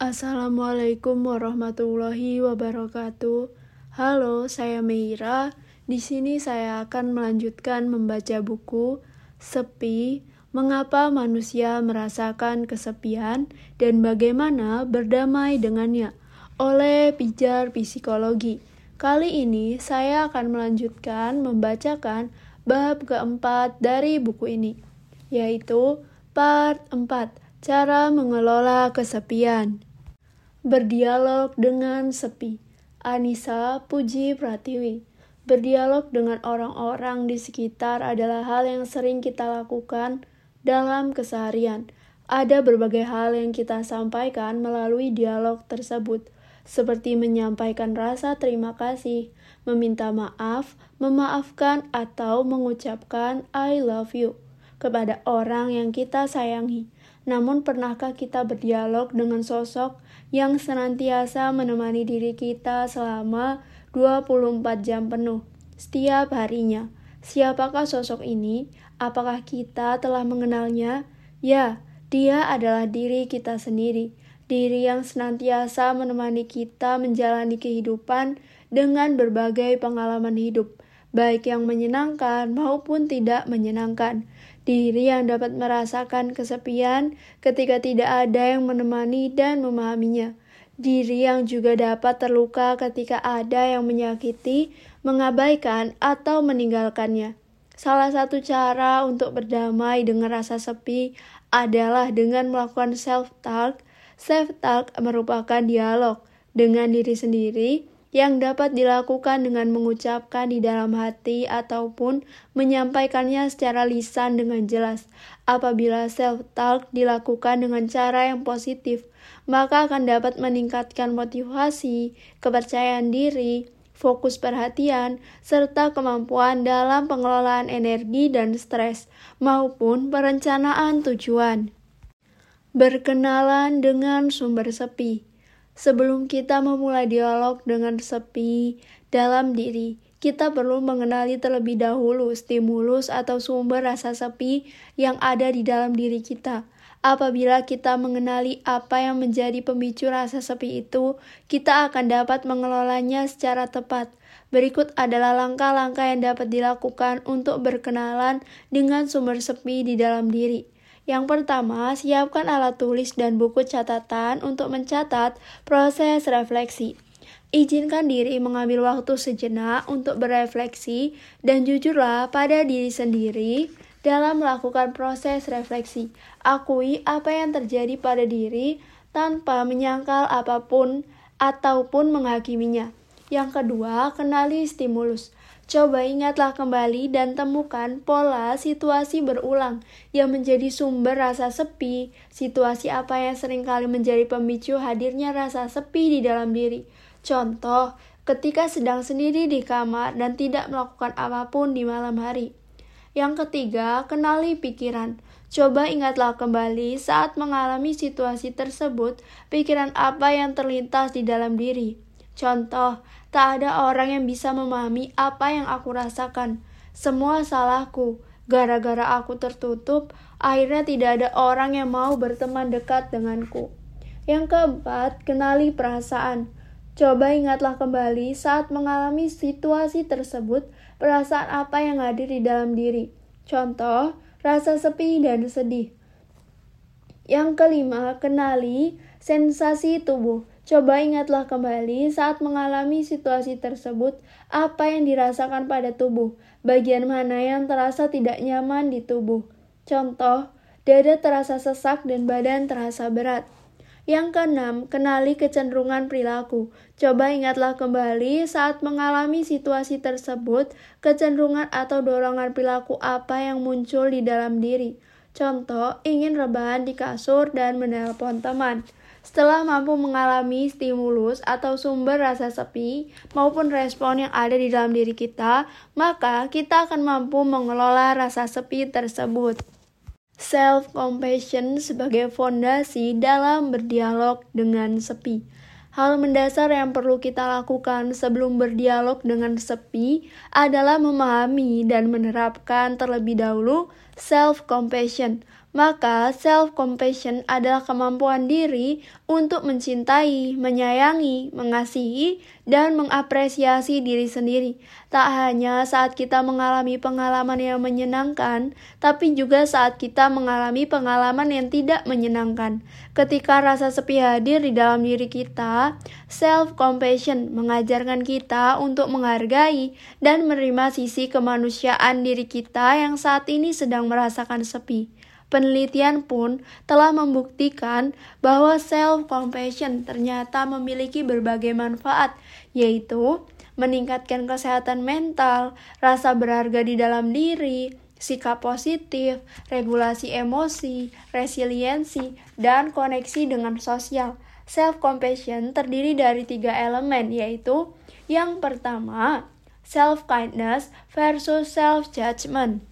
Assalamualaikum warahmatullahi wabarakatuh. Halo, saya Meira. Di sini saya akan melanjutkan membaca buku Sepi: Mengapa Manusia Merasakan Kesepian dan Bagaimana Berdamai Dengannya oleh Pijar Psikologi. Kali ini saya akan melanjutkan membacakan bab keempat dari buku ini, yaitu part 4, Cara Mengelola Kesepian. Berdialog dengan sepi. Anissa Puji Pratiwi. Berdialog dengan orang-orang di sekitar adalah hal yang sering kita lakukan dalam keseharian. Ada berbagai hal yang kita sampaikan melalui dialog tersebut, seperti menyampaikan rasa terima kasih, meminta maaf, memaafkan, atau mengucapkan "I love you" kepada orang yang kita sayangi. Namun, pernahkah kita berdialog dengan sosok yang senantiasa menemani diri kita selama 24 jam penuh setiap harinya? Siapakah sosok ini? Apakah kita telah mengenalnya? Ya, dia adalah diri kita sendiri, diri yang senantiasa menemani kita menjalani kehidupan dengan berbagai pengalaman hidup, baik yang menyenangkan maupun tidak menyenangkan diri yang dapat merasakan kesepian ketika tidak ada yang menemani dan memahaminya. Diri yang juga dapat terluka ketika ada yang menyakiti, mengabaikan, atau meninggalkannya. Salah satu cara untuk berdamai dengan rasa sepi adalah dengan melakukan self-talk. Self-talk merupakan dialog dengan diri sendiri yang dapat dilakukan dengan mengucapkan di dalam hati ataupun menyampaikannya secara lisan dengan jelas. Apabila self-talk dilakukan dengan cara yang positif, maka akan dapat meningkatkan motivasi, kepercayaan diri, fokus perhatian, serta kemampuan dalam pengelolaan energi dan stres, maupun perencanaan tujuan. Berkenalan dengan sumber sepi. Sebelum kita memulai dialog dengan sepi dalam diri, kita perlu mengenali terlebih dahulu stimulus atau sumber rasa sepi yang ada di dalam diri kita. Apabila kita mengenali apa yang menjadi pemicu rasa sepi itu, kita akan dapat mengelolanya secara tepat. Berikut adalah langkah-langkah yang dapat dilakukan untuk berkenalan dengan sumber sepi di dalam diri. Yang pertama, siapkan alat tulis dan buku catatan untuk mencatat proses refleksi. Izinkan diri mengambil waktu sejenak untuk berefleksi dan jujurlah pada diri sendiri dalam melakukan proses refleksi. Akui apa yang terjadi pada diri tanpa menyangkal apa pun ataupun menghakiminya. Yang kedua, kenali stimulus. Coba ingatlah kembali dan temukan pola situasi berulang yang menjadi sumber rasa sepi. Situasi apa yang sering kali menjadi pemicu hadirnya rasa sepi di dalam diri. Contoh, ketika sedang sendiri di kamar dan tidak melakukan apa pun di malam hari. Yang ketiga, kenali pikiran. Coba ingatlah kembali saat mengalami situasi tersebut, pikiran apa yang terlintas di dalam diri. Contoh, Tak ada orang yang bisa memahami apa yang aku rasakan. Semua salahku. Gara-gara aku tertutup, akhirnya tidak ada orang yang mau berteman dekat denganku. Yang keempat, kenali perasaan. Coba ingatlah kembali saat mengalami situasi tersebut, perasaan apa yang hadir di dalam diri. Contoh, rasa sepi dan sedih. Yang kelima, kenali sensasi tubuh. Coba ingatlah kembali saat mengalami situasi tersebut, apa yang dirasakan pada tubuh, bagian mana yang terasa tidak nyaman di tubuh. Contoh, dada terasa sesak dan badan terasa berat. Yang keenam, kenali kecenderungan perilaku. Coba ingatlah kembali saat mengalami situasi tersebut, kecenderungan atau dorongan perilaku apa yang muncul di dalam diri. Contoh, ingin rebahan di kasur dan menelpon teman. Setelah mampu mengalami stimulus atau sumber rasa sepi maupun respon yang ada di dalam diri kita, maka kita akan mampu mengelola rasa sepi tersebut. Self-compassion sebagai fondasi dalam berdialog dengan sepi. Hal mendasar yang perlu kita lakukan sebelum berdialog dengan sepi adalah memahami dan menerapkan terlebih dahulu self-compassion Maka self-compassion adalah kemampuan diri untuk mencintai, menyayangi, mengasihi, dan mengapresiasi diri sendiri. Tak hanya saat kita mengalami pengalaman yang menyenangkan, tapi juga saat kita mengalami pengalaman yang tidak menyenangkan. Ketika rasa sepi hadir di dalam diri kita, self-compassion mengajarkan kita untuk menghargai dan menerima sisi kemanusiaan diri kita yang saat ini sedang merasakan sepi. Penelitian pun telah membuktikan bahwa self-compassion ternyata memiliki berbagai manfaat, yaitu meningkatkan kesehatan mental, rasa berharga di dalam diri, sikap positif, regulasi emosi, resiliensi, dan koneksi dengan sosial. Self-compassion terdiri dari tiga elemen, yaitu yang pertama, self-kindness versus self-judgment.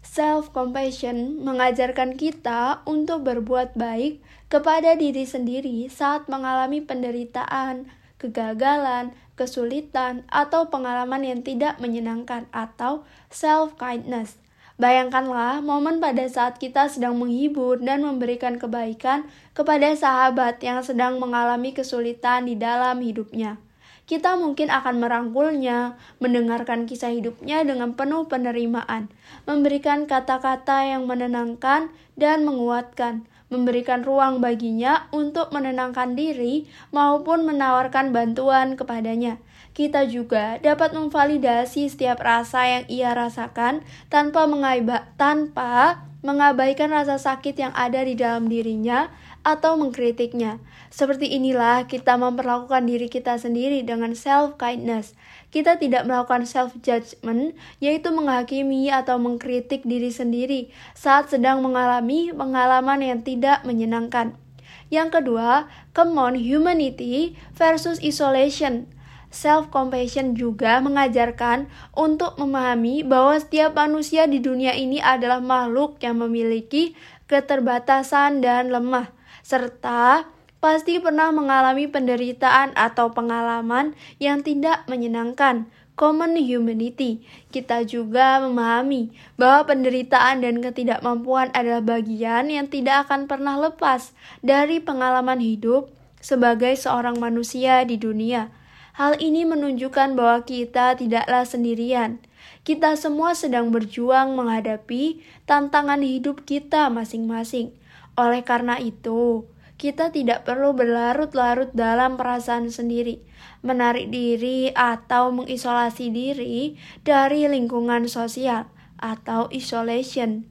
Self-compassion mengajarkan kita untuk berbuat baik kepada diri sendiri saat mengalami penderitaan, kegagalan, kesulitan, atau pengalaman yang tidak menyenangkan atau self-kindness. Bayangkanlah momen pada saat kita sedang menghibur dan memberikan kebaikan kepada sahabat yang sedang mengalami kesulitan di dalam hidupnya kita mungkin akan merangkulnya, mendengarkan kisah hidupnya dengan penuh penerimaan, memberikan kata-kata yang menenangkan dan menguatkan, memberikan ruang baginya untuk menenangkan diri maupun menawarkan bantuan kepadanya. Kita juga dapat memvalidasi setiap rasa yang ia rasakan tanpa mengaiba, tanpa mengabaikan rasa sakit yang ada di dalam dirinya atau mengkritiknya. Seperti inilah kita memperlakukan diri kita sendiri dengan self-kindness. Kita tidak melakukan self-judgment, yaitu menghakimi atau mengkritik diri sendiri saat sedang mengalami pengalaman yang tidak menyenangkan. Yang kedua, common humanity versus isolation. Self-compassion juga mengajarkan untuk memahami bahwa setiap manusia di dunia ini adalah makhluk yang memiliki keterbatasan dan lemah serta pasti pernah mengalami penderitaan atau pengalaman yang tidak menyenangkan. Common humanity, kita juga memahami bahwa penderitaan dan ketidakmampuan adalah bagian yang tidak akan pernah lepas dari pengalaman hidup sebagai seorang manusia di dunia. Hal ini menunjukkan bahwa kita tidaklah sendirian. Kita semua sedang berjuang menghadapi tantangan hidup kita masing-masing. Oleh karena itu, kita tidak perlu berlarut-larut dalam perasaan sendiri, menarik diri atau mengisolasi diri dari lingkungan sosial atau isolation.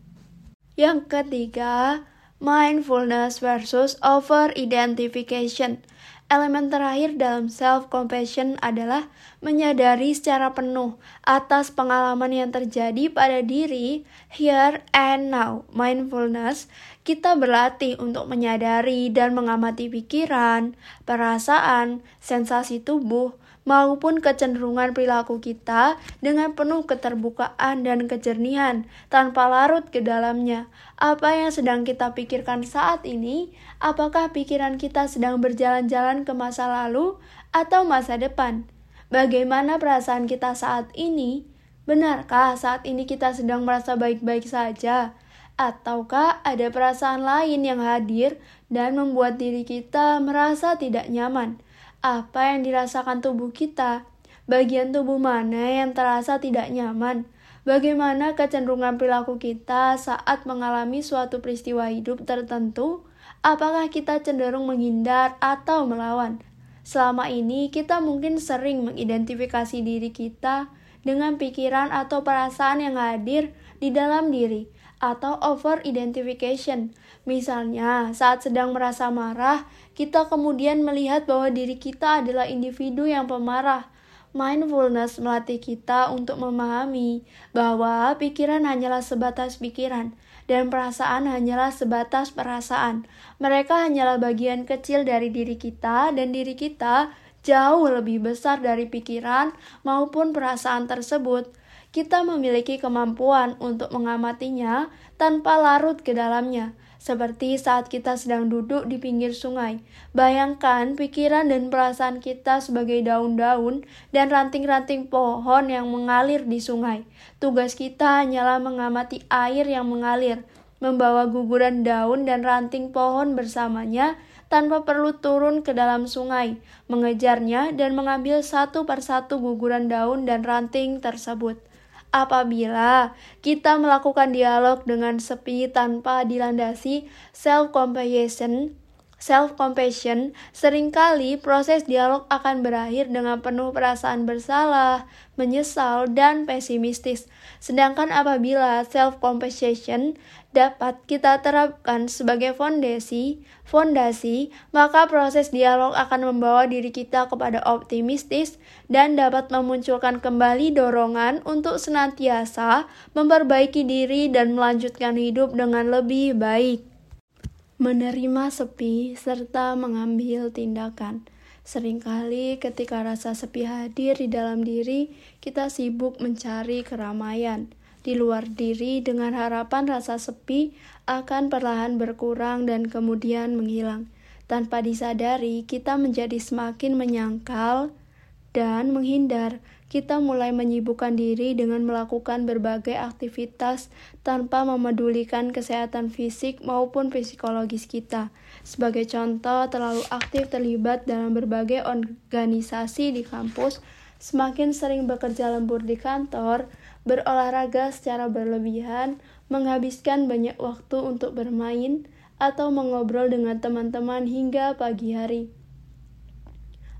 Yang ketiga, mindfulness versus over identification. Elemen terakhir dalam self-compassion adalah menyadari secara penuh atas pengalaman yang terjadi pada diri here and now. Mindfulness, kita berlatih untuk menyadari dan mengamati pikiran, perasaan, sensasi tubuh, maupun kecenderungan perilaku kita dengan penuh keterbukaan dan kejernihan tanpa larut ke dalamnya. Apa yang sedang kita pikirkan saat ini? Apakah pikiran kita sedang berjalan-jalan ke masa lalu atau masa depan? Bagaimana perasaan kita saat ini? Benarkah saat ini kita sedang merasa baik-baik saja? Ataukah ada perasaan lain yang hadir dan membuat diri kita merasa tidak nyaman? apa yang dirasakan tubuh kita, bagian tubuh mana yang terasa tidak nyaman, bagaimana kecenderungan perilaku kita saat mengalami suatu peristiwa hidup tertentu, apakah kita cenderung menghindar atau melawan. Selama ini kita mungkin sering mengidentifikasi diri kita dengan pikiran atau perasaan yang hadir di dalam diri atau over identification. Misalnya, saat sedang merasa marah, kita kemudian melihat bahwa diri kita adalah individu yang pemarah. Mindfulness melatih kita untuk memahami bahwa pikiran hanyalah sebatas pikiran dan perasaan hanyalah sebatas perasaan. Mereka hanyalah bagian kecil dari diri kita dan diri kita jauh lebih besar dari pikiran maupun perasaan tersebut kita memiliki kemampuan untuk mengamatinya tanpa larut ke dalamnya, seperti saat kita sedang duduk di pinggir sungai. Bayangkan pikiran dan perasaan kita sebagai daun-daun dan ranting-ranting pohon yang mengalir di sungai. Tugas kita hanyalah mengamati air yang mengalir, membawa guguran daun dan ranting pohon bersamanya tanpa perlu turun ke dalam sungai, mengejarnya dan mengambil satu persatu guguran daun dan ranting tersebut. Apabila kita melakukan dialog dengan sepi tanpa dilandasi self-compassion, self-compassion, sering kali proses dialog akan berakhir dengan penuh perasaan bersalah, menyesal, dan pesimistis. Sedangkan apabila self-compassion dapat kita terapkan sebagai fondasi, fondasi, maka proses dialog akan membawa diri kita kepada optimistis dan dapat memunculkan kembali dorongan untuk senantiasa memperbaiki diri dan melanjutkan hidup dengan lebih baik menerima sepi, serta mengambil tindakan. Seringkali ketika rasa sepi hadir di dalam diri, kita sibuk mencari keramaian di luar diri dengan harapan rasa sepi akan perlahan berkurang dan kemudian menghilang. Tanpa disadari, kita menjadi semakin menyangkal dan menghindar kita mulai menyibukkan diri dengan melakukan berbagai aktivitas tanpa memedulikan kesehatan fisik maupun psikologis kita. Sebagai contoh, terlalu aktif terlibat dalam berbagai organisasi di kampus, semakin sering bekerja lembur di kantor, berolahraga secara berlebihan, menghabiskan banyak waktu untuk bermain, atau mengobrol dengan teman-teman hingga pagi hari,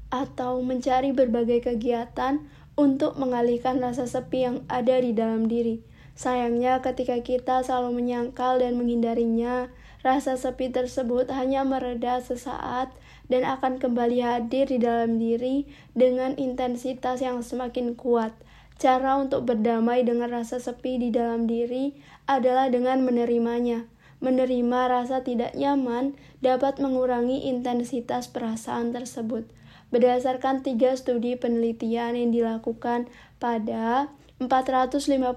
atau mencari berbagai kegiatan untuk mengalihkan rasa sepi yang ada di dalam diri. Sayangnya, ketika kita selalu menyangkal dan menghindarinya, rasa sepi tersebut hanya mereda sesaat dan akan kembali hadir di dalam diri dengan intensitas yang semakin kuat. Cara untuk berdamai dengan rasa sepi di dalam diri adalah dengan menerimanya. Menerima rasa tidak nyaman dapat mengurangi intensitas perasaan tersebut berdasarkan tiga studi penelitian yang dilakukan pada 459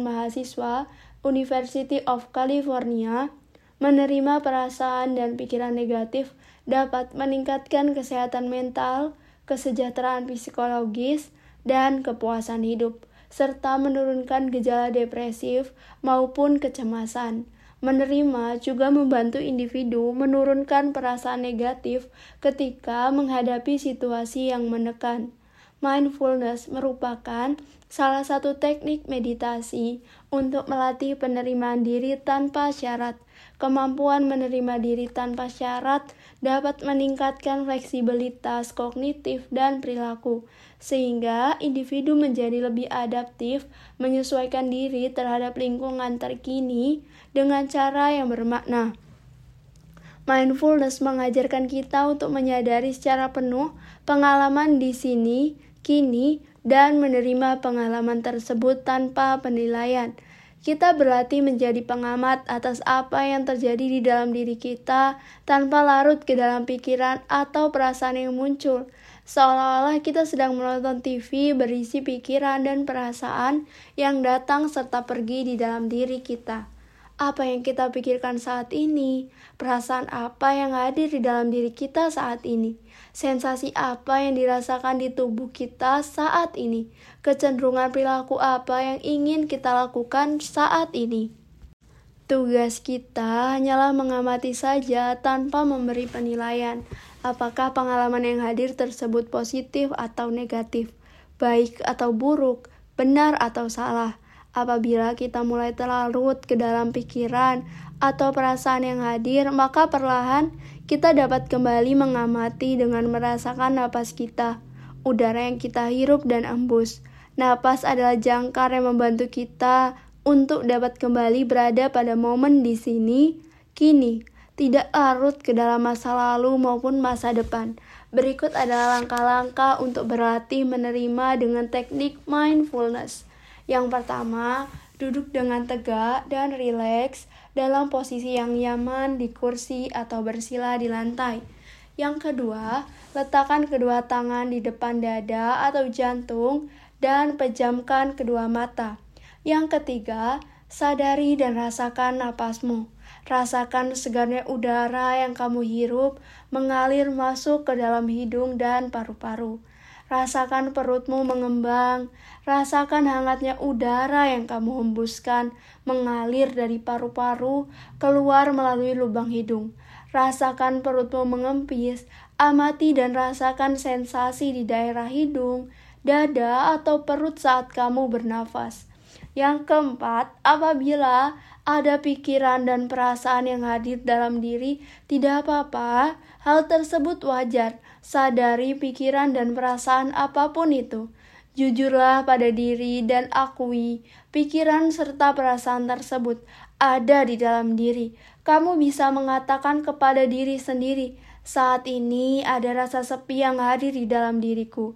mahasiswa University of California, menerima perasaan dan pikiran negatif dapat meningkatkan kesehatan mental, kesejahteraan psikologis, dan kepuasan hidup, serta menurunkan gejala depresif maupun kecemasan. Menerima juga membantu individu menurunkan perasaan negatif ketika menghadapi situasi yang menekan. Mindfulness merupakan salah satu teknik meditasi untuk melatih penerimaan diri tanpa syarat. Kemampuan menerima diri tanpa syarat dapat meningkatkan fleksibilitas kognitif dan perilaku, sehingga individu menjadi lebih adaptif menyesuaikan diri terhadap lingkungan terkini dengan cara yang bermakna. Mindfulness mengajarkan kita untuk menyadari secara penuh pengalaman di sini, kini, dan menerima pengalaman tersebut tanpa penilaian. Kita berlatih menjadi pengamat atas apa yang terjadi di dalam diri kita tanpa larut ke dalam pikiran atau perasaan yang muncul. Seolah-olah kita sedang menonton TV berisi pikiran dan perasaan yang datang serta pergi di dalam diri kita. Apa yang kita pikirkan saat ini, perasaan apa yang hadir di dalam diri kita saat ini, sensasi apa yang dirasakan di tubuh kita saat ini, kecenderungan perilaku apa yang ingin kita lakukan saat ini. Tugas kita hanyalah mengamati saja tanpa memberi penilaian. Apakah pengalaman yang hadir tersebut positif atau negatif, baik atau buruk, benar atau salah? Apabila kita mulai terlarut ke dalam pikiran atau perasaan yang hadir, maka perlahan kita dapat kembali mengamati dengan merasakan napas kita, udara yang kita hirup dan embus. Napas adalah jangkar yang membantu kita untuk dapat kembali berada pada momen di sini, kini, tidak larut ke dalam masa lalu maupun masa depan. Berikut adalah langkah-langkah untuk berlatih menerima dengan teknik mindfulness. Yang pertama, duduk dengan tegak dan rileks dalam posisi yang nyaman di kursi atau bersila di lantai. Yang kedua, letakkan kedua tangan di depan dada atau jantung dan pejamkan kedua mata. Yang ketiga, sadari dan rasakan napasmu. Rasakan segarnya udara yang kamu hirup mengalir masuk ke dalam hidung dan paru-paru. Rasakan perutmu mengembang, rasakan hangatnya udara yang kamu hembuskan mengalir dari paru-paru keluar melalui lubang hidung. Rasakan perutmu mengempis, amati dan rasakan sensasi di daerah hidung, dada, atau perut saat kamu bernafas. Yang keempat, apabila ada pikiran dan perasaan yang hadir dalam diri, tidak apa-apa. Hal tersebut wajar. Sadari pikiran dan perasaan apa pun itu. Jujurlah pada diri dan akui pikiran serta perasaan tersebut ada di dalam diri. Kamu bisa mengatakan kepada diri sendiri, "Saat ini ada rasa sepi yang hadir di dalam diriku."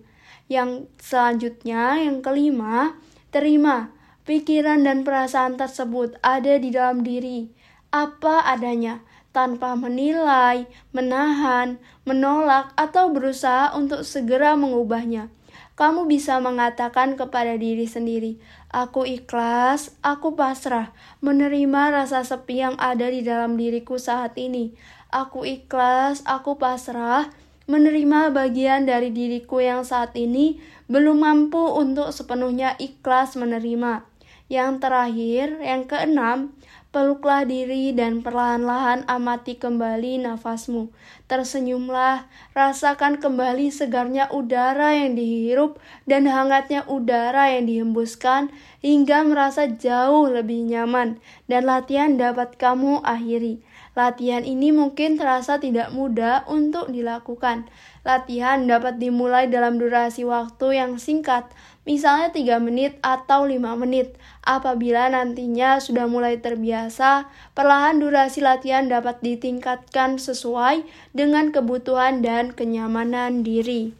Yang selanjutnya, yang kelima, terima Pikiran dan perasaan tersebut ada di dalam diri, apa adanya, tanpa menilai, menahan, menolak, atau berusaha untuk segera mengubahnya. Kamu bisa mengatakan kepada diri sendiri, "Aku ikhlas, aku pasrah, menerima rasa sepi yang ada di dalam diriku saat ini. Aku ikhlas, aku pasrah." menerima bagian dari diriku yang saat ini belum mampu untuk sepenuhnya ikhlas menerima. Yang terakhir, yang keenam, peluklah diri dan perlahan-lahan amati kembali nafasmu. Tersenyumlah, rasakan kembali segarnya udara yang dihirup dan hangatnya udara yang dihembuskan hingga merasa jauh lebih nyaman dan latihan dapat kamu akhiri. Latihan ini mungkin terasa tidak mudah untuk dilakukan. Latihan dapat dimulai dalam durasi waktu yang singkat, misalnya 3 menit atau 5 menit. Apabila nantinya sudah mulai terbiasa, perlahan durasi latihan dapat ditingkatkan sesuai dengan kebutuhan dan kenyamanan diri.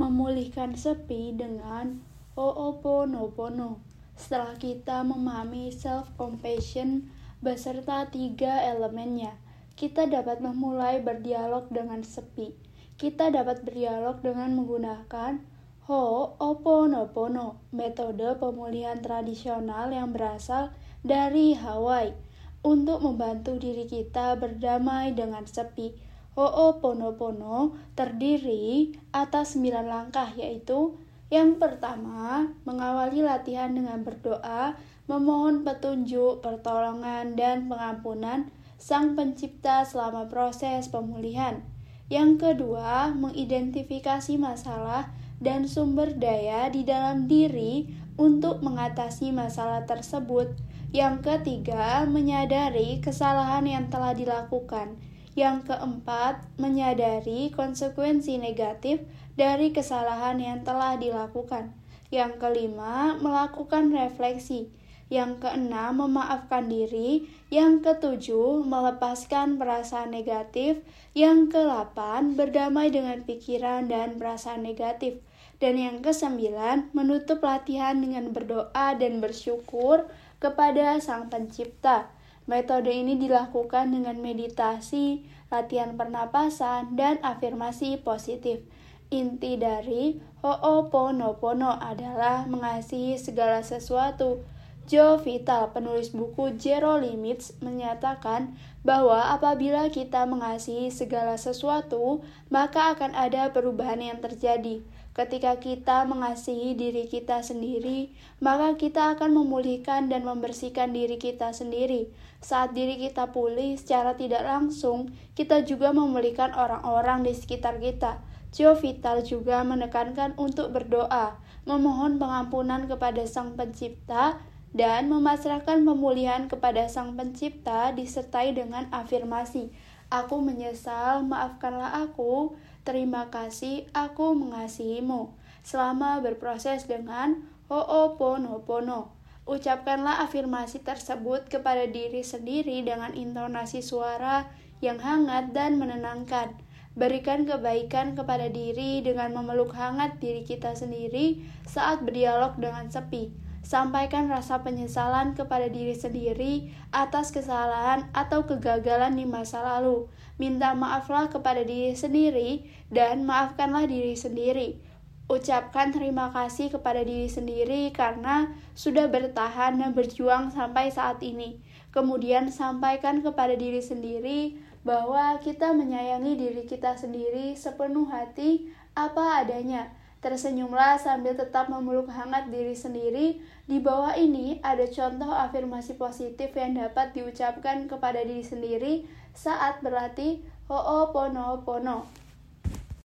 Memulihkan sepi dengan Ho'oponopono. Setelah kita memahami self-compassion beserta tiga elemennya, kita dapat memulai berdialog dengan sepi. Kita dapat berdialog dengan menggunakan Ho'oponopono, metode pemulihan tradisional yang berasal dari Hawaii untuk membantu diri kita berdamai dengan sepi. Ho'oponopono terdiri atas 9 langkah yaitu yang pertama, mengawali latihan dengan berdoa, memohon petunjuk, pertolongan, dan pengampunan Sang Pencipta selama proses pemulihan. Yang kedua, mengidentifikasi masalah dan sumber daya di dalam diri untuk mengatasi masalah tersebut. Yang ketiga, menyadari kesalahan yang telah dilakukan. Yang keempat, menyadari konsekuensi negatif dari kesalahan yang telah dilakukan. Yang kelima, melakukan refleksi. Yang keenam, memaafkan diri. Yang ketujuh, melepaskan perasaan negatif. Yang kelapan, berdamai dengan pikiran dan perasaan negatif. Dan yang kesembilan, menutup latihan dengan berdoa dan bersyukur kepada Sang Pencipta. Metode ini dilakukan dengan meditasi, latihan pernapasan, dan afirmasi positif. Inti dari Ho'oponopono adalah mengasihi segala sesuatu. Joe Vital, penulis buku Zero Limits, menyatakan bahwa apabila kita mengasihi segala sesuatu, maka akan ada perubahan yang terjadi. Ketika kita mengasihi diri kita sendiri, maka kita akan memulihkan dan membersihkan diri kita sendiri. Saat diri kita pulih secara tidak langsung, kita juga memulihkan orang-orang di sekitar kita. Joe Vital juga menekankan untuk berdoa, memohon pengampunan kepada Sang Pencipta, dan memasrahkan pemulihan kepada Sang Pencipta disertai dengan afirmasi, Aku menyesal, maafkanlah aku, Terima kasih, aku mengasihimu. Selama berproses dengan Ho'oponopono. Ucapkanlah afirmasi tersebut kepada diri sendiri dengan intonasi suara yang hangat dan menenangkan. Berikan kebaikan kepada diri dengan memeluk hangat diri kita sendiri saat berdialog dengan sepi. Sampaikan rasa penyesalan kepada diri sendiri atas kesalahan atau kegagalan di masa lalu. Minta maaflah kepada diri sendiri dan maafkanlah diri sendiri. Ucapkan terima kasih kepada diri sendiri karena sudah bertahan dan berjuang sampai saat ini. Kemudian sampaikan kepada diri sendiri bahwa kita menyayangi diri kita sendiri sepenuh hati apa adanya Tersenyumlah sambil tetap memeluk hangat diri sendiri. Di bawah ini ada contoh afirmasi positif yang dapat diucapkan kepada diri sendiri saat berlatih Ho'oponopono.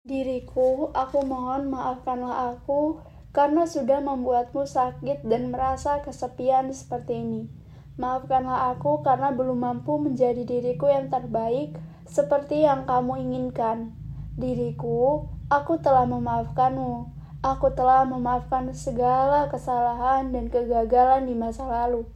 Diriku, aku mohon maafkanlah aku karena sudah membuatmu sakit dan merasa kesepian seperti ini. Maafkanlah aku karena belum mampu menjadi diriku yang terbaik seperti yang kamu inginkan. Diriku, Aku telah memaafkanmu. Aku telah memaafkan segala kesalahan dan kegagalan di masa lalu.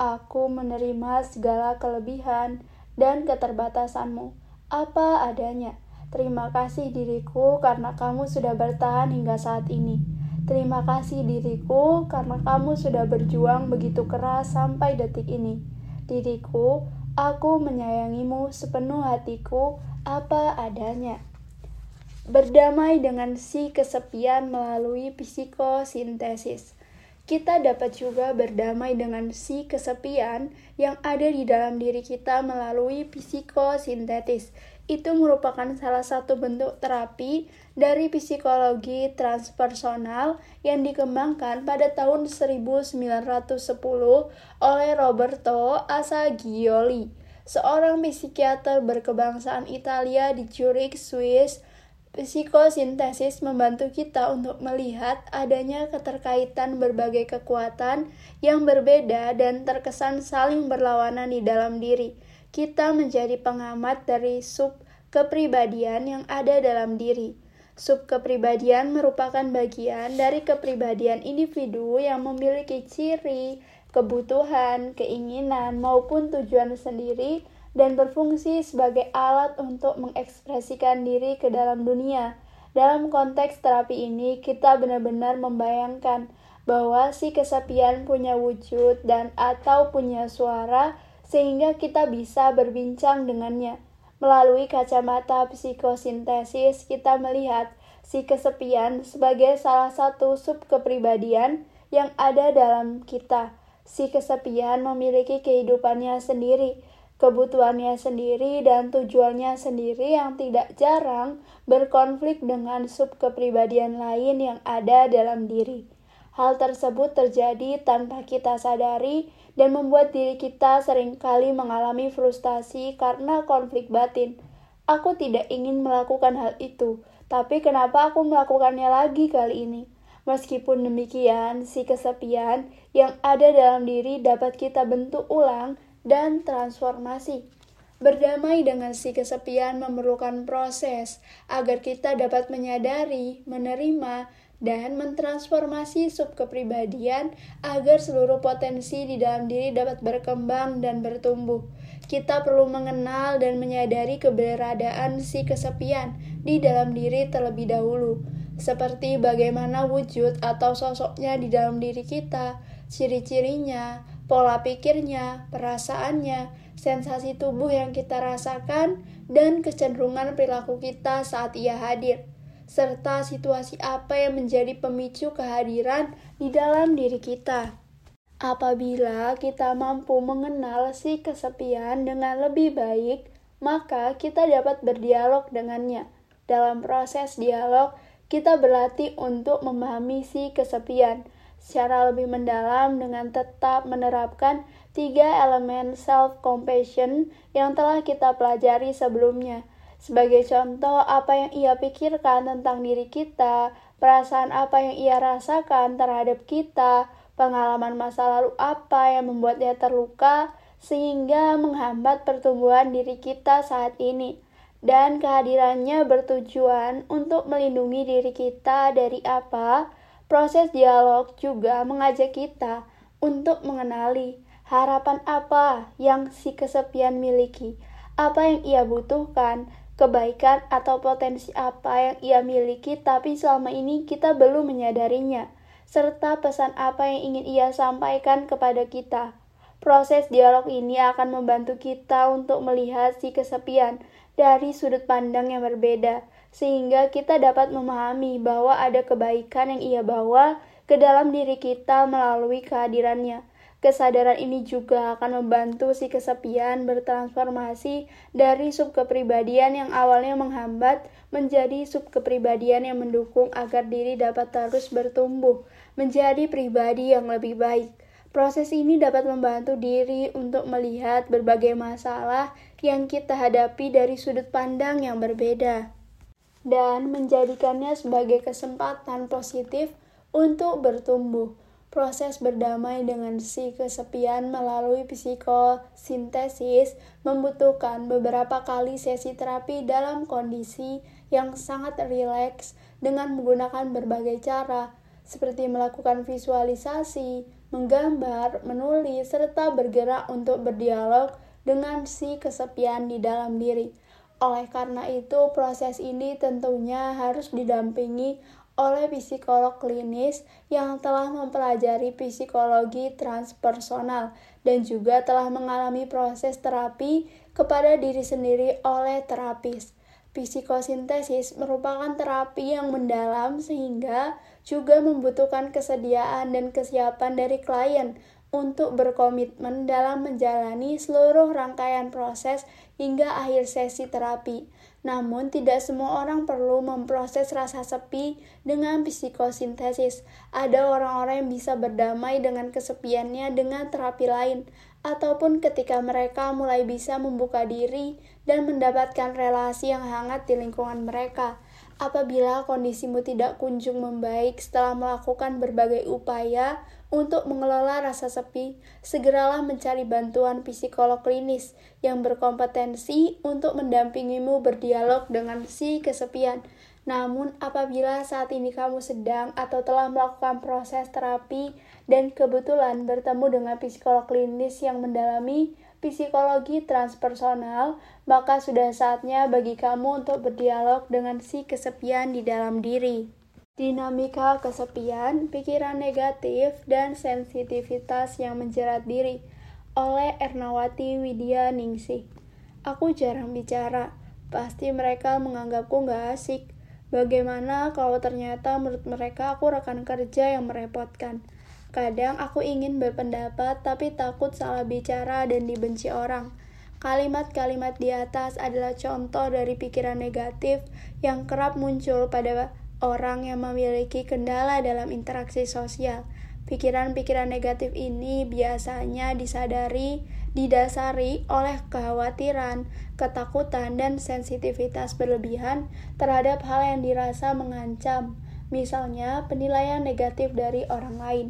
Aku menerima segala kelebihan dan keterbatasanmu, apa adanya. Terima kasih diriku karena kamu sudah bertahan hingga saat ini. Terima kasih diriku karena kamu sudah berjuang begitu keras sampai detik ini. Diriku, aku menyayangimu sepenuh hatiku, apa adanya berdamai dengan si kesepian melalui psikosintesis. Kita dapat juga berdamai dengan si kesepian yang ada di dalam diri kita melalui psikosintetis. Itu merupakan salah satu bentuk terapi dari psikologi transpersonal yang dikembangkan pada tahun 1910 oleh Roberto Assagioli, seorang psikiater berkebangsaan Italia di Zurich, Swiss Psikosintesis membantu kita untuk melihat adanya keterkaitan berbagai kekuatan yang berbeda dan terkesan saling berlawanan di dalam diri. Kita menjadi pengamat dari sub kepribadian yang ada dalam diri. Sub kepribadian merupakan bagian dari kepribadian individu yang memiliki ciri, kebutuhan, keinginan, maupun tujuan sendiri dan berfungsi sebagai alat untuk mengekspresikan diri ke dalam dunia. Dalam konteks terapi ini, kita benar-benar membayangkan bahwa si kesepian punya wujud dan atau punya suara sehingga kita bisa berbincang dengannya. Melalui kacamata psikosintesis, kita melihat si kesepian sebagai salah satu sub kepribadian yang ada dalam kita. Si kesepian memiliki kehidupannya sendiri, kebutuhannya sendiri dan tujuannya sendiri yang tidak jarang berkonflik dengan sub kepribadian lain yang ada dalam diri. Hal tersebut terjadi tanpa kita sadari dan membuat diri kita sering kali mengalami frustasi karena konflik batin. Aku tidak ingin melakukan hal itu, tapi kenapa aku melakukannya lagi kali ini? Meskipun demikian, si kesepian yang ada dalam diri dapat kita bentuk ulang dan transformasi. Berdamai dengan si kesepian memerlukan proses agar kita dapat menyadari, menerima, dan mentransformasi sub kepribadian agar seluruh potensi di dalam diri dapat berkembang dan bertumbuh. Kita perlu mengenal dan menyadari keberadaan si kesepian di dalam diri terlebih dahulu, seperti bagaimana wujud atau sosoknya di dalam diri kita, ciri-cirinya, pola pikirnya, perasaannya, sensasi tubuh yang kita rasakan, dan kecenderungan perilaku kita saat ia hadir, serta situasi apa yang menjadi pemicu kehadiran di dalam diri kita. Apabila kita mampu mengenal si kesepian dengan lebih baik, maka kita dapat berdialog dengannya. Dalam proses dialog, kita berlatih untuk memahami si kesepian secara lebih mendalam dengan tetap menerapkan tiga elemen self-compassion yang telah kita pelajari sebelumnya. Sebagai contoh, apa yang ia pikirkan tentang diri kita, perasaan apa yang ia rasakan terhadap kita, pengalaman masa lalu apa yang membuatnya terluka, sehingga menghambat pertumbuhan diri kita saat ini. Dan kehadirannya bertujuan untuk melindungi diri kita dari apa Proses dialog juga mengajak kita untuk mengenali harapan apa yang si kesepian miliki, apa yang ia butuhkan, kebaikan atau potensi apa yang ia miliki tapi selama ini kita belum menyadarinya, serta pesan apa yang ingin ia sampaikan kepada kita. Proses dialog ini akan membantu kita untuk melihat si kesepian dari sudut pandang yang berbeda, sehingga kita dapat memahami bahwa ada kebaikan yang ia bawa ke dalam diri kita melalui kehadirannya. Kesadaran ini juga akan membantu si kesepian bertransformasi dari subkepribadian yang awalnya menghambat menjadi subkepribadian yang mendukung agar diri dapat terus bertumbuh menjadi pribadi yang lebih baik. Proses ini dapat membantu diri untuk melihat berbagai masalah yang kita hadapi dari sudut pandang yang berbeda dan menjadikannya sebagai kesempatan positif untuk bertumbuh. Proses berdamai dengan si kesepian melalui psikosintesis membutuhkan beberapa kali sesi terapi dalam kondisi yang sangat rileks dengan menggunakan berbagai cara seperti melakukan visualisasi, menggambar, menulis, serta bergerak untuk berdialog dengan si kesepian di dalam diri. Oleh karena itu, proses ini tentunya harus didampingi oleh psikolog klinis yang telah mempelajari psikologi transpersonal dan juga telah mengalami proses terapi kepada diri sendiri oleh terapis. Psikosintesis merupakan terapi yang mendalam sehingga juga membutuhkan kesediaan dan kesiapan dari klien untuk berkomitmen dalam menjalani seluruh rangkaian proses hingga akhir sesi terapi. Namun, tidak semua orang perlu memproses rasa sepi dengan psikosintesis. Ada orang-orang yang bisa berdamai dengan kesepiannya dengan terapi lain, ataupun ketika mereka mulai bisa membuka diri dan mendapatkan relasi yang hangat di lingkungan mereka. Apabila kondisimu tidak kunjung membaik setelah melakukan berbagai upaya untuk mengelola rasa sepi, segeralah mencari bantuan psikolog klinis yang berkompetensi untuk mendampingimu berdialog dengan si kesepian. Namun, apabila saat ini kamu sedang atau telah melakukan proses terapi dan kebetulan bertemu dengan psikolog klinis yang mendalami psikologi transpersonal, maka sudah saatnya bagi kamu untuk berdialog dengan si kesepian di dalam diri dinamika kesepian, pikiran negatif, dan sensitivitas yang menjerat diri oleh Ernawati Widya Ningsih. Aku jarang bicara, pasti mereka menganggapku gak asik. Bagaimana kalau ternyata menurut mereka aku rekan kerja yang merepotkan? Kadang aku ingin berpendapat tapi takut salah bicara dan dibenci orang. Kalimat-kalimat di atas adalah contoh dari pikiran negatif yang kerap muncul pada orang yang memiliki kendala dalam interaksi sosial. Pikiran-pikiran negatif ini biasanya disadari, didasari oleh kekhawatiran, ketakutan, dan sensitivitas berlebihan terhadap hal yang dirasa mengancam, misalnya penilaian negatif dari orang lain.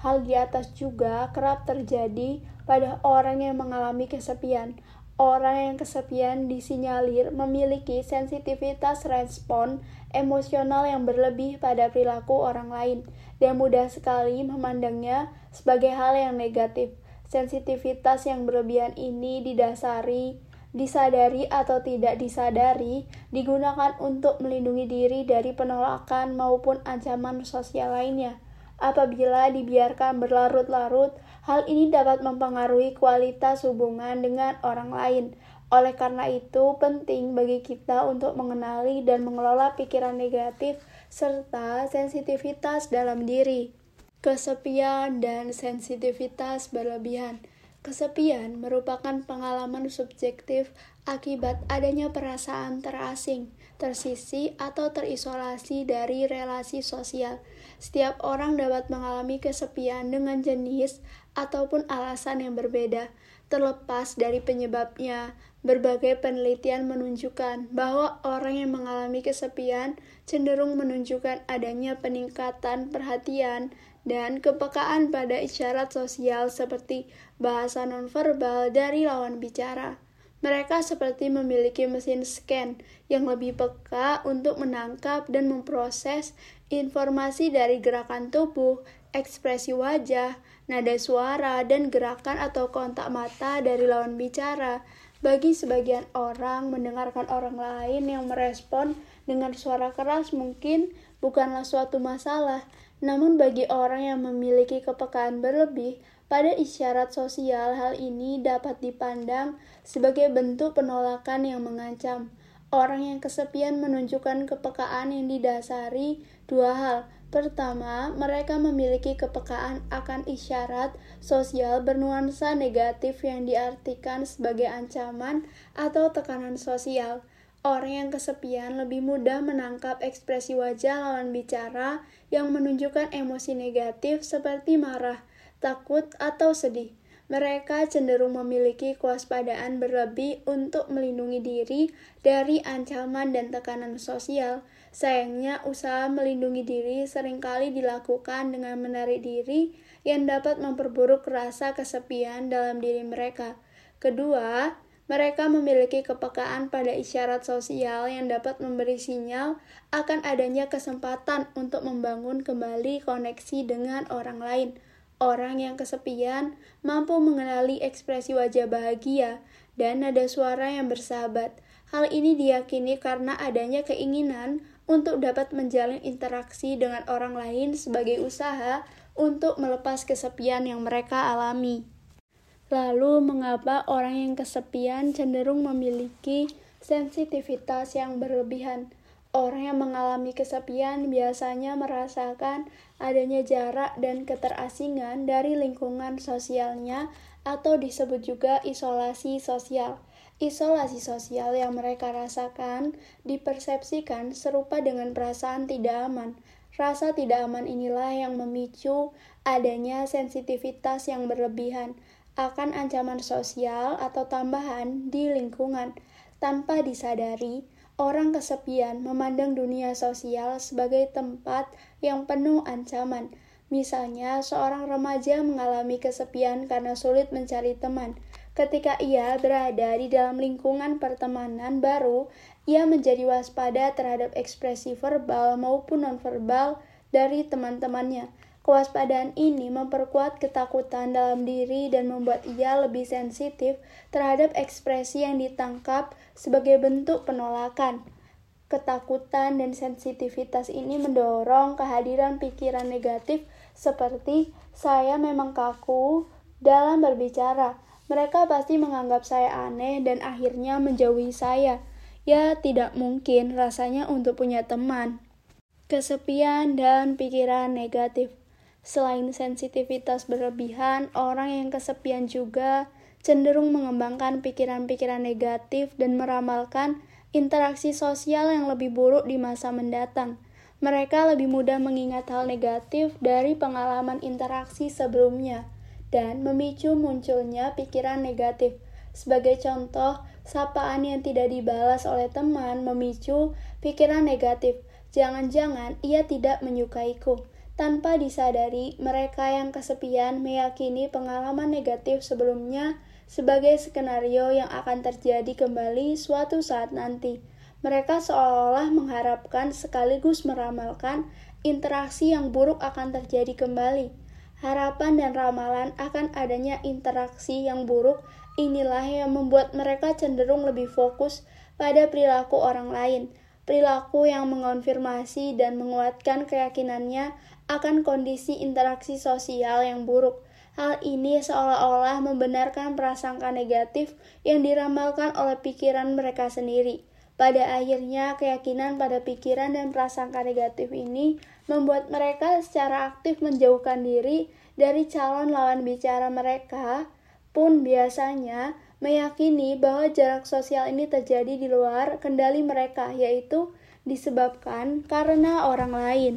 Hal di atas juga kerap terjadi pada orang yang mengalami kesepian. Orang yang kesepian disinyalir memiliki sensitivitas respon emosional yang berlebih pada perilaku orang lain dan mudah sekali memandangnya sebagai hal yang negatif. Sensitivitas yang berlebihan ini didasari, disadari atau tidak disadari, digunakan untuk melindungi diri dari penolakan maupun ancaman sosial lainnya. Apabila dibiarkan berlarut-larut, hal ini dapat mempengaruhi kualitas hubungan dengan orang lain, oleh karena itu, penting bagi kita untuk mengenali dan mengelola pikiran negatif serta sensitivitas dalam diri. Kesepian dan sensitivitas berlebihan. Kesepian merupakan pengalaman subjektif akibat adanya perasaan terasing, tersisi, atau terisolasi dari relasi sosial. Setiap orang dapat mengalami kesepian dengan jenis ataupun alasan yang berbeda, terlepas dari penyebabnya. Berbagai penelitian menunjukkan bahwa orang yang mengalami kesepian cenderung menunjukkan adanya peningkatan perhatian dan kepekaan pada isyarat sosial seperti bahasa nonverbal dari lawan bicara. Mereka seperti memiliki mesin scan yang lebih peka untuk menangkap dan memproses informasi dari gerakan tubuh, ekspresi wajah, nada suara, dan gerakan atau kontak mata dari lawan bicara bagi sebagian orang, mendengarkan orang lain yang merespon dengan suara keras mungkin bukanlah suatu masalah, namun bagi orang yang memiliki kepekaan berlebih pada isyarat sosial, hal ini dapat dipandang sebagai bentuk penolakan yang mengancam. Orang yang kesepian menunjukkan kepekaan yang didasari dua hal. Pertama, mereka memiliki kepekaan akan isyarat sosial bernuansa negatif yang diartikan sebagai ancaman atau tekanan sosial. Orang yang kesepian lebih mudah menangkap ekspresi wajah lawan bicara yang menunjukkan emosi negatif seperti marah, takut, atau sedih mereka cenderung memiliki kewaspadaan berlebih untuk melindungi diri dari ancaman dan tekanan sosial. Sayangnya, usaha melindungi diri sering kali dilakukan dengan menarik diri yang dapat memperburuk rasa kesepian dalam diri mereka. Kedua, mereka memiliki kepekaan pada isyarat sosial yang dapat memberi sinyal akan adanya kesempatan untuk membangun kembali koneksi dengan orang lain. Orang yang kesepian mampu mengenali ekspresi wajah bahagia dan nada suara yang bersahabat. Hal ini diyakini karena adanya keinginan untuk dapat menjalin interaksi dengan orang lain sebagai usaha untuk melepas kesepian yang mereka alami. Lalu, mengapa orang yang kesepian cenderung memiliki sensitivitas yang berlebihan? Orang yang mengalami kesepian biasanya merasakan adanya jarak dan keterasingan dari lingkungan sosialnya atau disebut juga isolasi sosial. Isolasi sosial yang mereka rasakan dipersepsikan serupa dengan perasaan tidak aman. Rasa tidak aman inilah yang memicu adanya sensitivitas yang berlebihan akan ancaman sosial atau tambahan di lingkungan tanpa disadari Orang kesepian memandang dunia sosial sebagai tempat yang penuh ancaman. Misalnya, seorang remaja mengalami kesepian karena sulit mencari teman. Ketika ia berada di dalam lingkungan pertemanan baru, ia menjadi waspada terhadap ekspresi verbal maupun nonverbal dari teman-temannya. Kewaspadaan ini memperkuat ketakutan dalam diri dan membuat ia lebih sensitif terhadap ekspresi yang ditangkap sebagai bentuk penolakan. Ketakutan dan sensitivitas ini mendorong kehadiran pikiran negatif seperti saya memang kaku dalam berbicara. Mereka pasti menganggap saya aneh dan akhirnya menjauhi saya. Ya, tidak mungkin rasanya untuk punya teman. Kesepian dan pikiran negatif Selain sensitivitas berlebihan, orang yang kesepian juga cenderung mengembangkan pikiran-pikiran negatif dan meramalkan interaksi sosial yang lebih buruk di masa mendatang. Mereka lebih mudah mengingat hal negatif dari pengalaman interaksi sebelumnya dan memicu munculnya pikiran negatif. Sebagai contoh, sapaan yang tidak dibalas oleh teman memicu pikiran negatif. Jangan-jangan ia tidak menyukaiku. Tanpa disadari, mereka yang kesepian meyakini pengalaman negatif sebelumnya sebagai skenario yang akan terjadi kembali suatu saat nanti. Mereka seolah-olah mengharapkan sekaligus meramalkan interaksi yang buruk akan terjadi kembali. Harapan dan ramalan akan adanya interaksi yang buruk inilah yang membuat mereka cenderung lebih fokus pada perilaku orang lain perilaku yang mengonfirmasi dan menguatkan keyakinannya akan kondisi interaksi sosial yang buruk. Hal ini seolah-olah membenarkan prasangka negatif yang diramalkan oleh pikiran mereka sendiri. Pada akhirnya, keyakinan pada pikiran dan prasangka negatif ini membuat mereka secara aktif menjauhkan diri dari calon lawan bicara mereka, pun biasanya meyakini bahwa jarak sosial ini terjadi di luar kendali mereka, yaitu disebabkan karena orang lain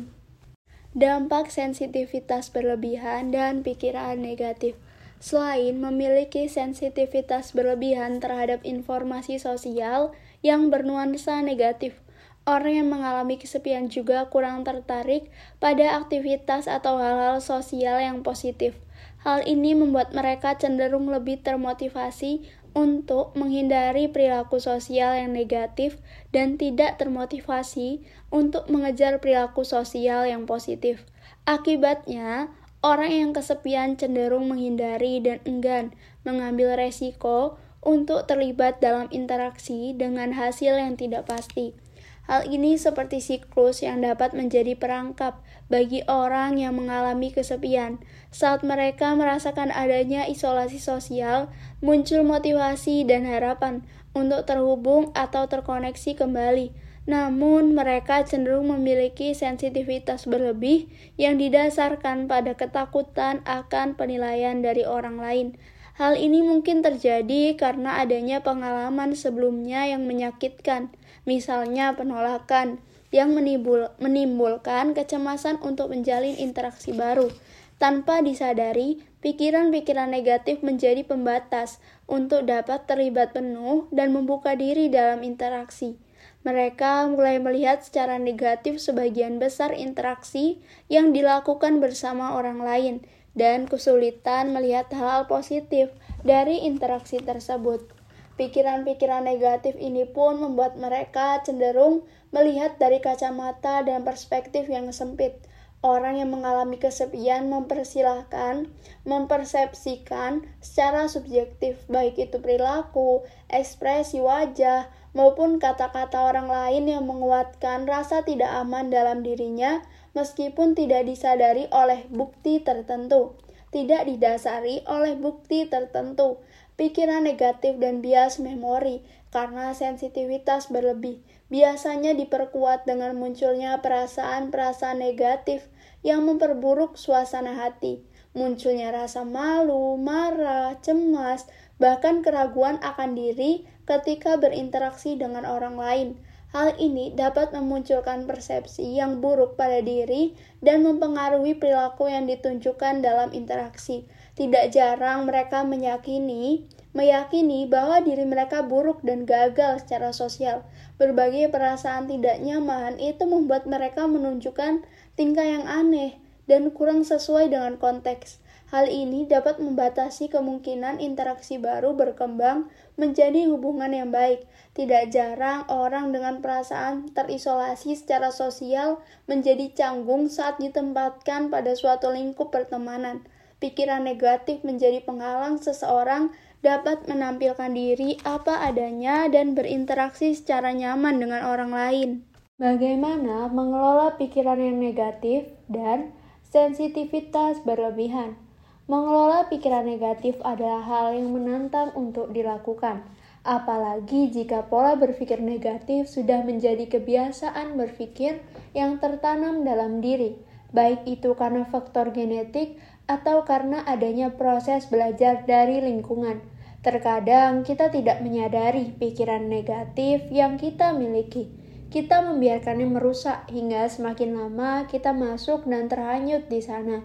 dampak sensitivitas berlebihan, dan pikiran negatif. Selain memiliki sensitivitas berlebihan terhadap informasi sosial yang bernuansa negatif, orang yang mengalami kesepian juga kurang tertarik pada aktivitas atau hal-hal sosial yang positif. Hal ini membuat mereka cenderung lebih termotivasi untuk menghindari perilaku sosial yang negatif dan tidak termotivasi untuk mengejar perilaku sosial yang positif. Akibatnya, orang yang kesepian cenderung menghindari dan enggan mengambil resiko untuk terlibat dalam interaksi dengan hasil yang tidak pasti. Hal ini seperti siklus yang dapat menjadi perangkap bagi orang yang mengalami kesepian. Saat mereka merasakan adanya isolasi sosial, muncul motivasi dan harapan untuk terhubung atau terkoneksi kembali. Namun, mereka cenderung memiliki sensitivitas berlebih yang didasarkan pada ketakutan akan penilaian dari orang lain. Hal ini mungkin terjadi karena adanya pengalaman sebelumnya yang menyakitkan, misalnya penolakan, yang menimbul, menimbulkan kecemasan untuk menjalin interaksi baru. Tanpa disadari, pikiran-pikiran negatif menjadi pembatas untuk dapat terlibat penuh dan membuka diri dalam interaksi. Mereka mulai melihat secara negatif sebagian besar interaksi yang dilakukan bersama orang lain, dan kesulitan melihat hal-hal positif dari interaksi tersebut. Pikiran-pikiran negatif ini pun membuat mereka cenderung melihat dari kacamata dan perspektif yang sempit. Orang yang mengalami kesepian mempersilahkan, mempersepsikan secara subjektif, baik itu perilaku, ekspresi wajah, maupun kata-kata orang lain yang menguatkan rasa tidak aman dalam dirinya meskipun tidak disadari oleh bukti tertentu, tidak didasari oleh bukti tertentu, pikiran negatif dan bias memori karena sensitivitas berlebih biasanya diperkuat dengan munculnya perasaan-perasaan negatif yang memperburuk suasana hati. Munculnya rasa malu, marah, cemas, bahkan keraguan akan diri ketika berinteraksi dengan orang lain. Hal ini dapat memunculkan persepsi yang buruk pada diri dan mempengaruhi perilaku yang ditunjukkan dalam interaksi. Tidak jarang mereka meyakini, meyakini bahwa diri mereka buruk dan gagal secara sosial. Berbagai perasaan tidak nyaman itu membuat mereka menunjukkan tingkah yang aneh dan kurang sesuai dengan konteks. Hal ini dapat membatasi kemungkinan interaksi baru berkembang menjadi hubungan yang baik. Tidak jarang orang dengan perasaan terisolasi secara sosial menjadi canggung saat ditempatkan pada suatu lingkup pertemanan. Pikiran negatif menjadi penghalang seseorang dapat menampilkan diri apa adanya dan berinteraksi secara nyaman dengan orang lain. Bagaimana mengelola pikiran yang negatif dan sensitivitas berlebihan? Mengelola pikiran negatif adalah hal yang menantang untuk dilakukan, apalagi jika pola berpikir negatif sudah menjadi kebiasaan berpikir yang tertanam dalam diri, baik itu karena faktor genetik atau karena adanya proses belajar dari lingkungan. Terkadang kita tidak menyadari pikiran negatif yang kita miliki. Kita membiarkannya merusak hingga semakin lama kita masuk dan terhanyut di sana.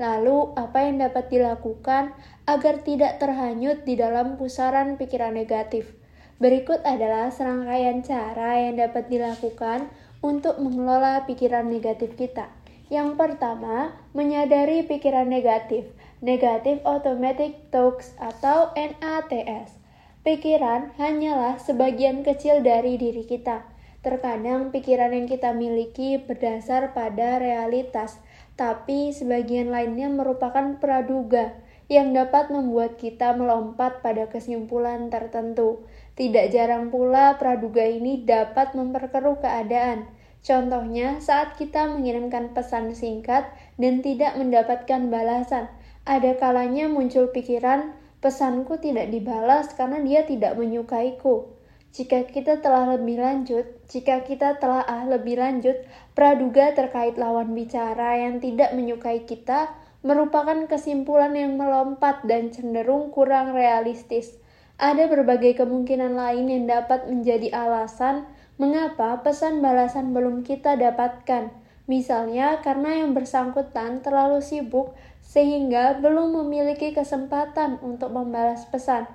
Lalu, apa yang dapat dilakukan agar tidak terhanyut di dalam pusaran pikiran negatif? Berikut adalah serangkaian cara yang dapat dilakukan untuk mengelola pikiran negatif kita. Yang pertama, menyadari pikiran negatif, Negative Automatic Thoughts atau NATS. Pikiran hanyalah sebagian kecil dari diri kita. Terkadang pikiran yang kita miliki berdasar pada realitas, tapi sebagian lainnya merupakan praduga yang dapat membuat kita melompat pada kesimpulan tertentu. Tidak jarang pula praduga ini dapat memperkeruh keadaan. Contohnya, saat kita mengirimkan pesan singkat dan tidak mendapatkan balasan, ada kalanya muncul pikiran, pesanku tidak dibalas karena dia tidak menyukaiku. Jika kita telah lebih lanjut, jika kita telah ah lebih lanjut, praduga terkait lawan bicara yang tidak menyukai kita merupakan kesimpulan yang melompat dan cenderung kurang realistis. Ada berbagai kemungkinan lain yang dapat menjadi alasan mengapa pesan balasan belum kita dapatkan. Misalnya karena yang bersangkutan terlalu sibuk sehingga belum memiliki kesempatan untuk membalas pesan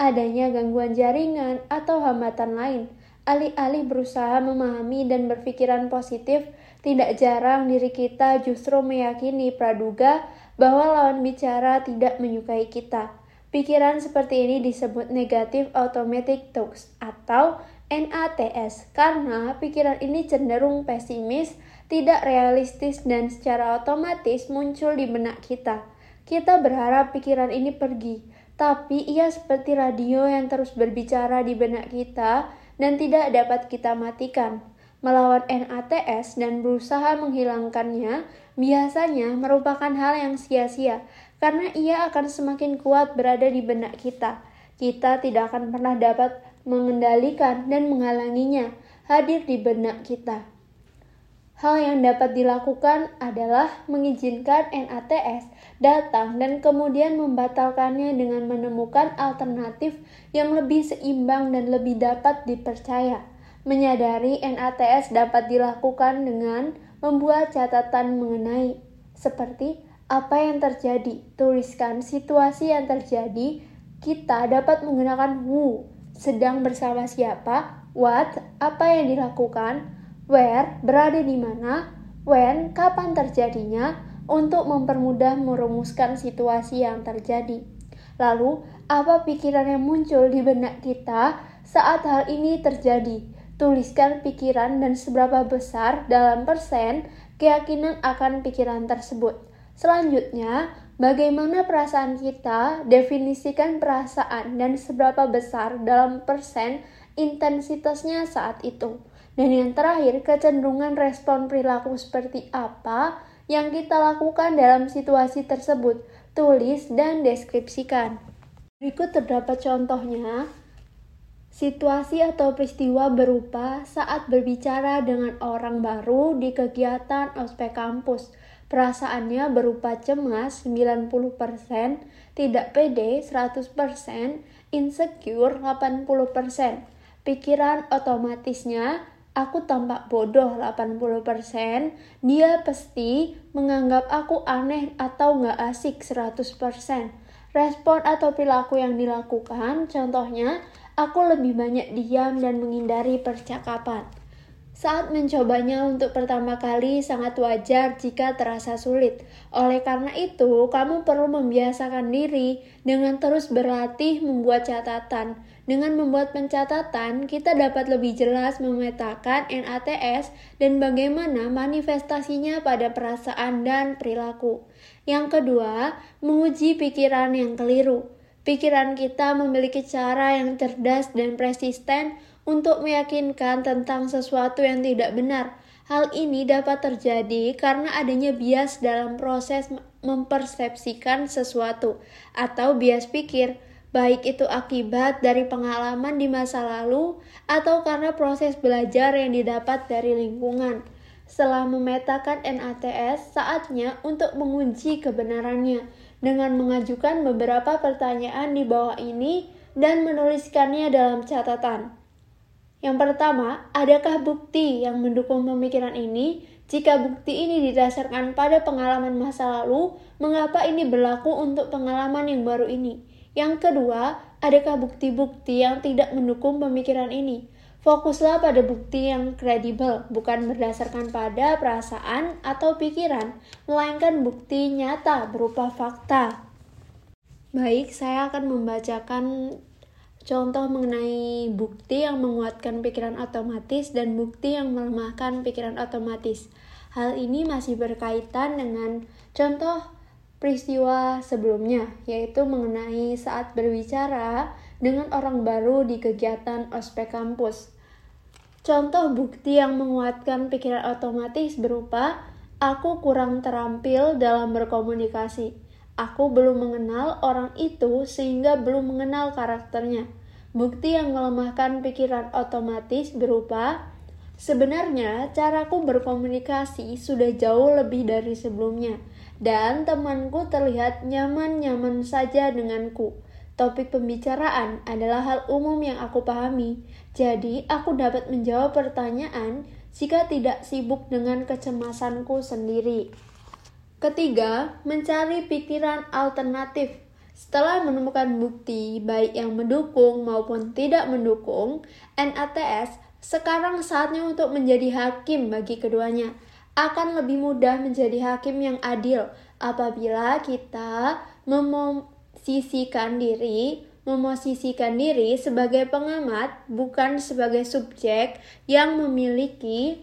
adanya gangguan jaringan atau hambatan lain. Alih-alih berusaha memahami dan berpikiran positif, tidak jarang diri kita justru meyakini praduga bahwa lawan bicara tidak menyukai kita. Pikiran seperti ini disebut negative automatic thoughts atau NATS karena pikiran ini cenderung pesimis, tidak realistis dan secara otomatis muncul di benak kita. Kita berharap pikiran ini pergi, tapi ia seperti radio yang terus berbicara di benak kita dan tidak dapat kita matikan. melawan NATS dan berusaha menghilangkannya biasanya merupakan hal yang sia-sia karena ia akan semakin kuat berada di benak kita. Kita tidak akan pernah dapat mengendalikan dan menghalanginya hadir di benak kita. Hal yang dapat dilakukan adalah mengizinkan NATS datang dan kemudian membatalkannya dengan menemukan alternatif yang lebih seimbang dan lebih dapat dipercaya. Menyadari NATS dapat dilakukan dengan membuat catatan mengenai seperti apa yang terjadi. Tuliskan situasi yang terjadi. Kita dapat menggunakan who, sedang bersama siapa, what, apa yang dilakukan, where? Berada di mana, when? Kapan terjadinya, untuk mempermudah merumuskan situasi yang terjadi. Lalu, apa pikiran yang muncul di benak kita saat hal ini terjadi? Tuliskan pikiran dan seberapa besar dalam persen keyakinan akan pikiran tersebut. Selanjutnya, bagaimana perasaan kita? Definisikan perasaan dan seberapa besar dalam persen intensitasnya saat itu. Dan yang terakhir, kecenderungan respon perilaku seperti apa yang kita lakukan dalam situasi tersebut. Tulis dan deskripsikan. Berikut terdapat contohnya. Situasi atau peristiwa berupa saat berbicara dengan orang baru di kegiatan ospek kampus. Perasaannya berupa cemas 90%, tidak pede 100%, insecure 80%. Pikiran otomatisnya aku tampak bodoh 80%, dia pasti menganggap aku aneh atau nggak asik 100%. Respon atau perilaku yang dilakukan, contohnya, aku lebih banyak diam dan menghindari percakapan. Saat mencobanya untuk pertama kali sangat wajar jika terasa sulit. Oleh karena itu, kamu perlu membiasakan diri dengan terus berlatih membuat catatan. Dengan membuat pencatatan, kita dapat lebih jelas memetakan NATS dan bagaimana manifestasinya pada perasaan dan perilaku. Yang kedua, menguji pikiran yang keliru. Pikiran kita memiliki cara yang cerdas dan persisten untuk meyakinkan tentang sesuatu yang tidak benar. Hal ini dapat terjadi karena adanya bias dalam proses mempersepsikan sesuatu atau bias pikir, baik itu akibat dari pengalaman di masa lalu atau karena proses belajar yang didapat dari lingkungan. Setelah memetakan NATS, saatnya untuk menguji kebenarannya dengan mengajukan beberapa pertanyaan di bawah ini dan menuliskannya dalam catatan. Yang pertama, adakah bukti yang mendukung pemikiran ini? Jika bukti ini didasarkan pada pengalaman masa lalu, mengapa ini berlaku untuk pengalaman yang baru ini? Yang kedua, adakah bukti-bukti yang tidak mendukung pemikiran ini? Fokuslah pada bukti yang kredibel, bukan berdasarkan pada perasaan atau pikiran, melainkan bukti nyata berupa fakta. Baik, saya akan membacakan Contoh mengenai bukti yang menguatkan pikiran otomatis dan bukti yang melemahkan pikiran otomatis. Hal ini masih berkaitan dengan contoh peristiwa sebelumnya, yaitu mengenai saat berbicara dengan orang baru di kegiatan ospek kampus. Contoh bukti yang menguatkan pikiran otomatis berupa aku kurang terampil dalam berkomunikasi. Aku belum mengenal orang itu sehingga belum mengenal karakternya. Bukti yang melemahkan pikiran otomatis berupa Sebenarnya, caraku berkomunikasi sudah jauh lebih dari sebelumnya, dan temanku terlihat nyaman-nyaman saja denganku. Topik pembicaraan adalah hal umum yang aku pahami, jadi aku dapat menjawab pertanyaan jika tidak sibuk dengan kecemasanku sendiri. Ketiga, mencari pikiran alternatif. Setelah menemukan bukti baik yang mendukung maupun tidak mendukung, NATS sekarang saatnya untuk menjadi hakim bagi keduanya. Akan lebih mudah menjadi hakim yang adil apabila kita memosisikan diri memosisikan diri sebagai pengamat bukan sebagai subjek yang memiliki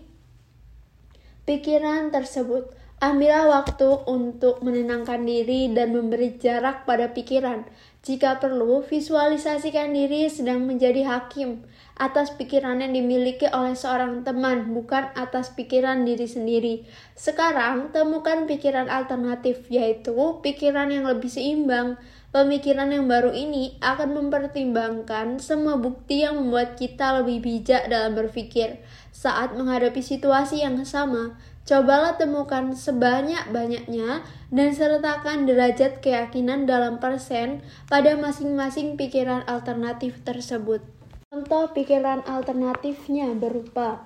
pikiran tersebut. Ambillah waktu untuk menenangkan diri dan memberi jarak pada pikiran. Jika perlu, visualisasikan diri sedang menjadi hakim atas pikiran yang dimiliki oleh seorang teman, bukan atas pikiran diri sendiri. Sekarang, temukan pikiran alternatif, yaitu pikiran yang lebih seimbang. Pemikiran yang baru ini akan mempertimbangkan semua bukti yang membuat kita lebih bijak dalam berpikir saat menghadapi situasi yang sama. Cobalah temukan sebanyak-banyaknya dan sertakan derajat keyakinan dalam persen pada masing-masing pikiran alternatif tersebut. Contoh pikiran alternatifnya berupa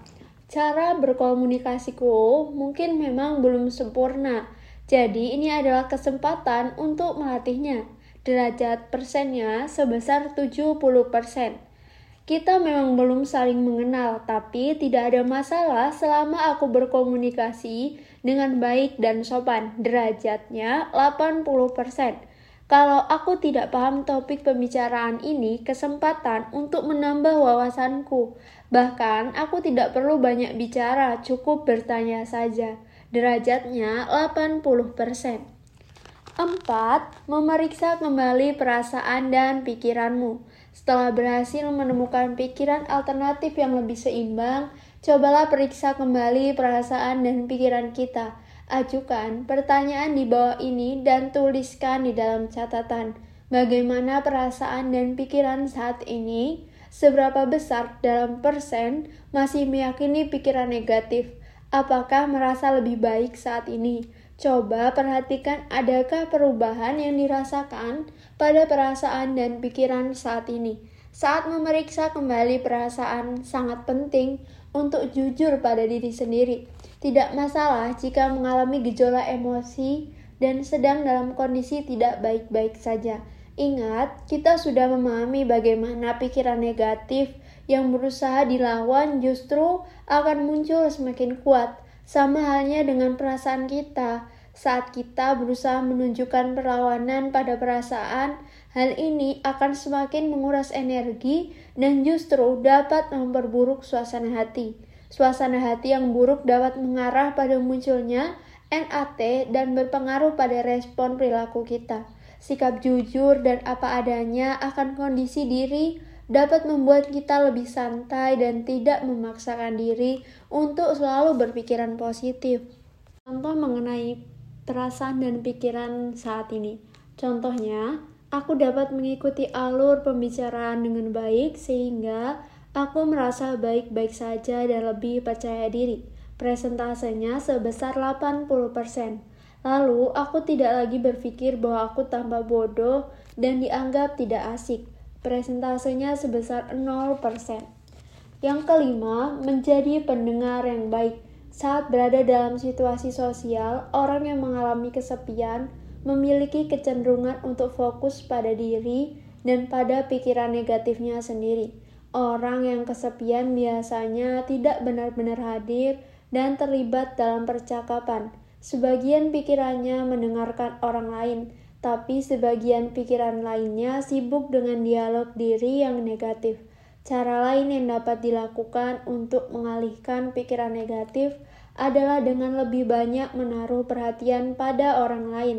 cara berkomunikasiku mungkin memang belum sempurna. Jadi ini adalah kesempatan untuk melatihnya. Derajat persennya sebesar 70%. Kita memang belum saling mengenal, tapi tidak ada masalah selama aku berkomunikasi dengan baik dan sopan. Derajatnya 80%. Kalau aku tidak paham topik pembicaraan ini, kesempatan untuk menambah wawasanku. Bahkan aku tidak perlu banyak bicara, cukup bertanya saja. Derajatnya 80%. 4. Memeriksa kembali perasaan dan pikiranmu. Setelah berhasil menemukan pikiran alternatif yang lebih seimbang, cobalah periksa kembali perasaan dan pikiran kita. Ajukan pertanyaan di bawah ini dan tuliskan di dalam catatan bagaimana perasaan dan pikiran saat ini, seberapa besar dalam persen masih meyakini pikiran negatif, apakah merasa lebih baik saat ini. Coba perhatikan adakah perubahan yang dirasakan pada perasaan dan pikiran saat ini. Saat memeriksa kembali perasaan sangat penting untuk jujur pada diri sendiri. Tidak masalah jika mengalami gejolak emosi dan sedang dalam kondisi tidak baik-baik saja. Ingat, kita sudah memahami bagaimana pikiran negatif yang berusaha dilawan justru akan muncul semakin kuat. Sama halnya dengan perasaan kita. Saat kita berusaha menunjukkan perlawanan pada perasaan, hal ini akan semakin menguras energi dan justru dapat memperburuk suasana hati. Suasana hati yang buruk dapat mengarah pada munculnya NAT dan berpengaruh pada respon perilaku kita. Sikap jujur dan apa adanya akan kondisi diri dapat membuat kita lebih santai dan tidak memaksakan diri untuk selalu berpikiran positif. Contoh mengenai perasaan dan pikiran saat ini. Contohnya, aku dapat mengikuti alur pembicaraan dengan baik sehingga Aku merasa baik-baik saja dan lebih percaya diri. Presentasenya sebesar 80%. Lalu, aku tidak lagi berpikir bahwa aku tambah bodoh dan dianggap tidak asik. Presentasenya sebesar 0%. Yang kelima, menjadi pendengar yang baik. Saat berada dalam situasi sosial, orang yang mengalami kesepian memiliki kecenderungan untuk fokus pada diri dan pada pikiran negatifnya sendiri. Orang yang kesepian biasanya tidak benar-benar hadir dan terlibat dalam percakapan. Sebagian pikirannya mendengarkan orang lain, tapi sebagian pikiran lainnya sibuk dengan dialog diri yang negatif. Cara lain yang dapat dilakukan untuk mengalihkan pikiran negatif adalah dengan lebih banyak menaruh perhatian pada orang lain.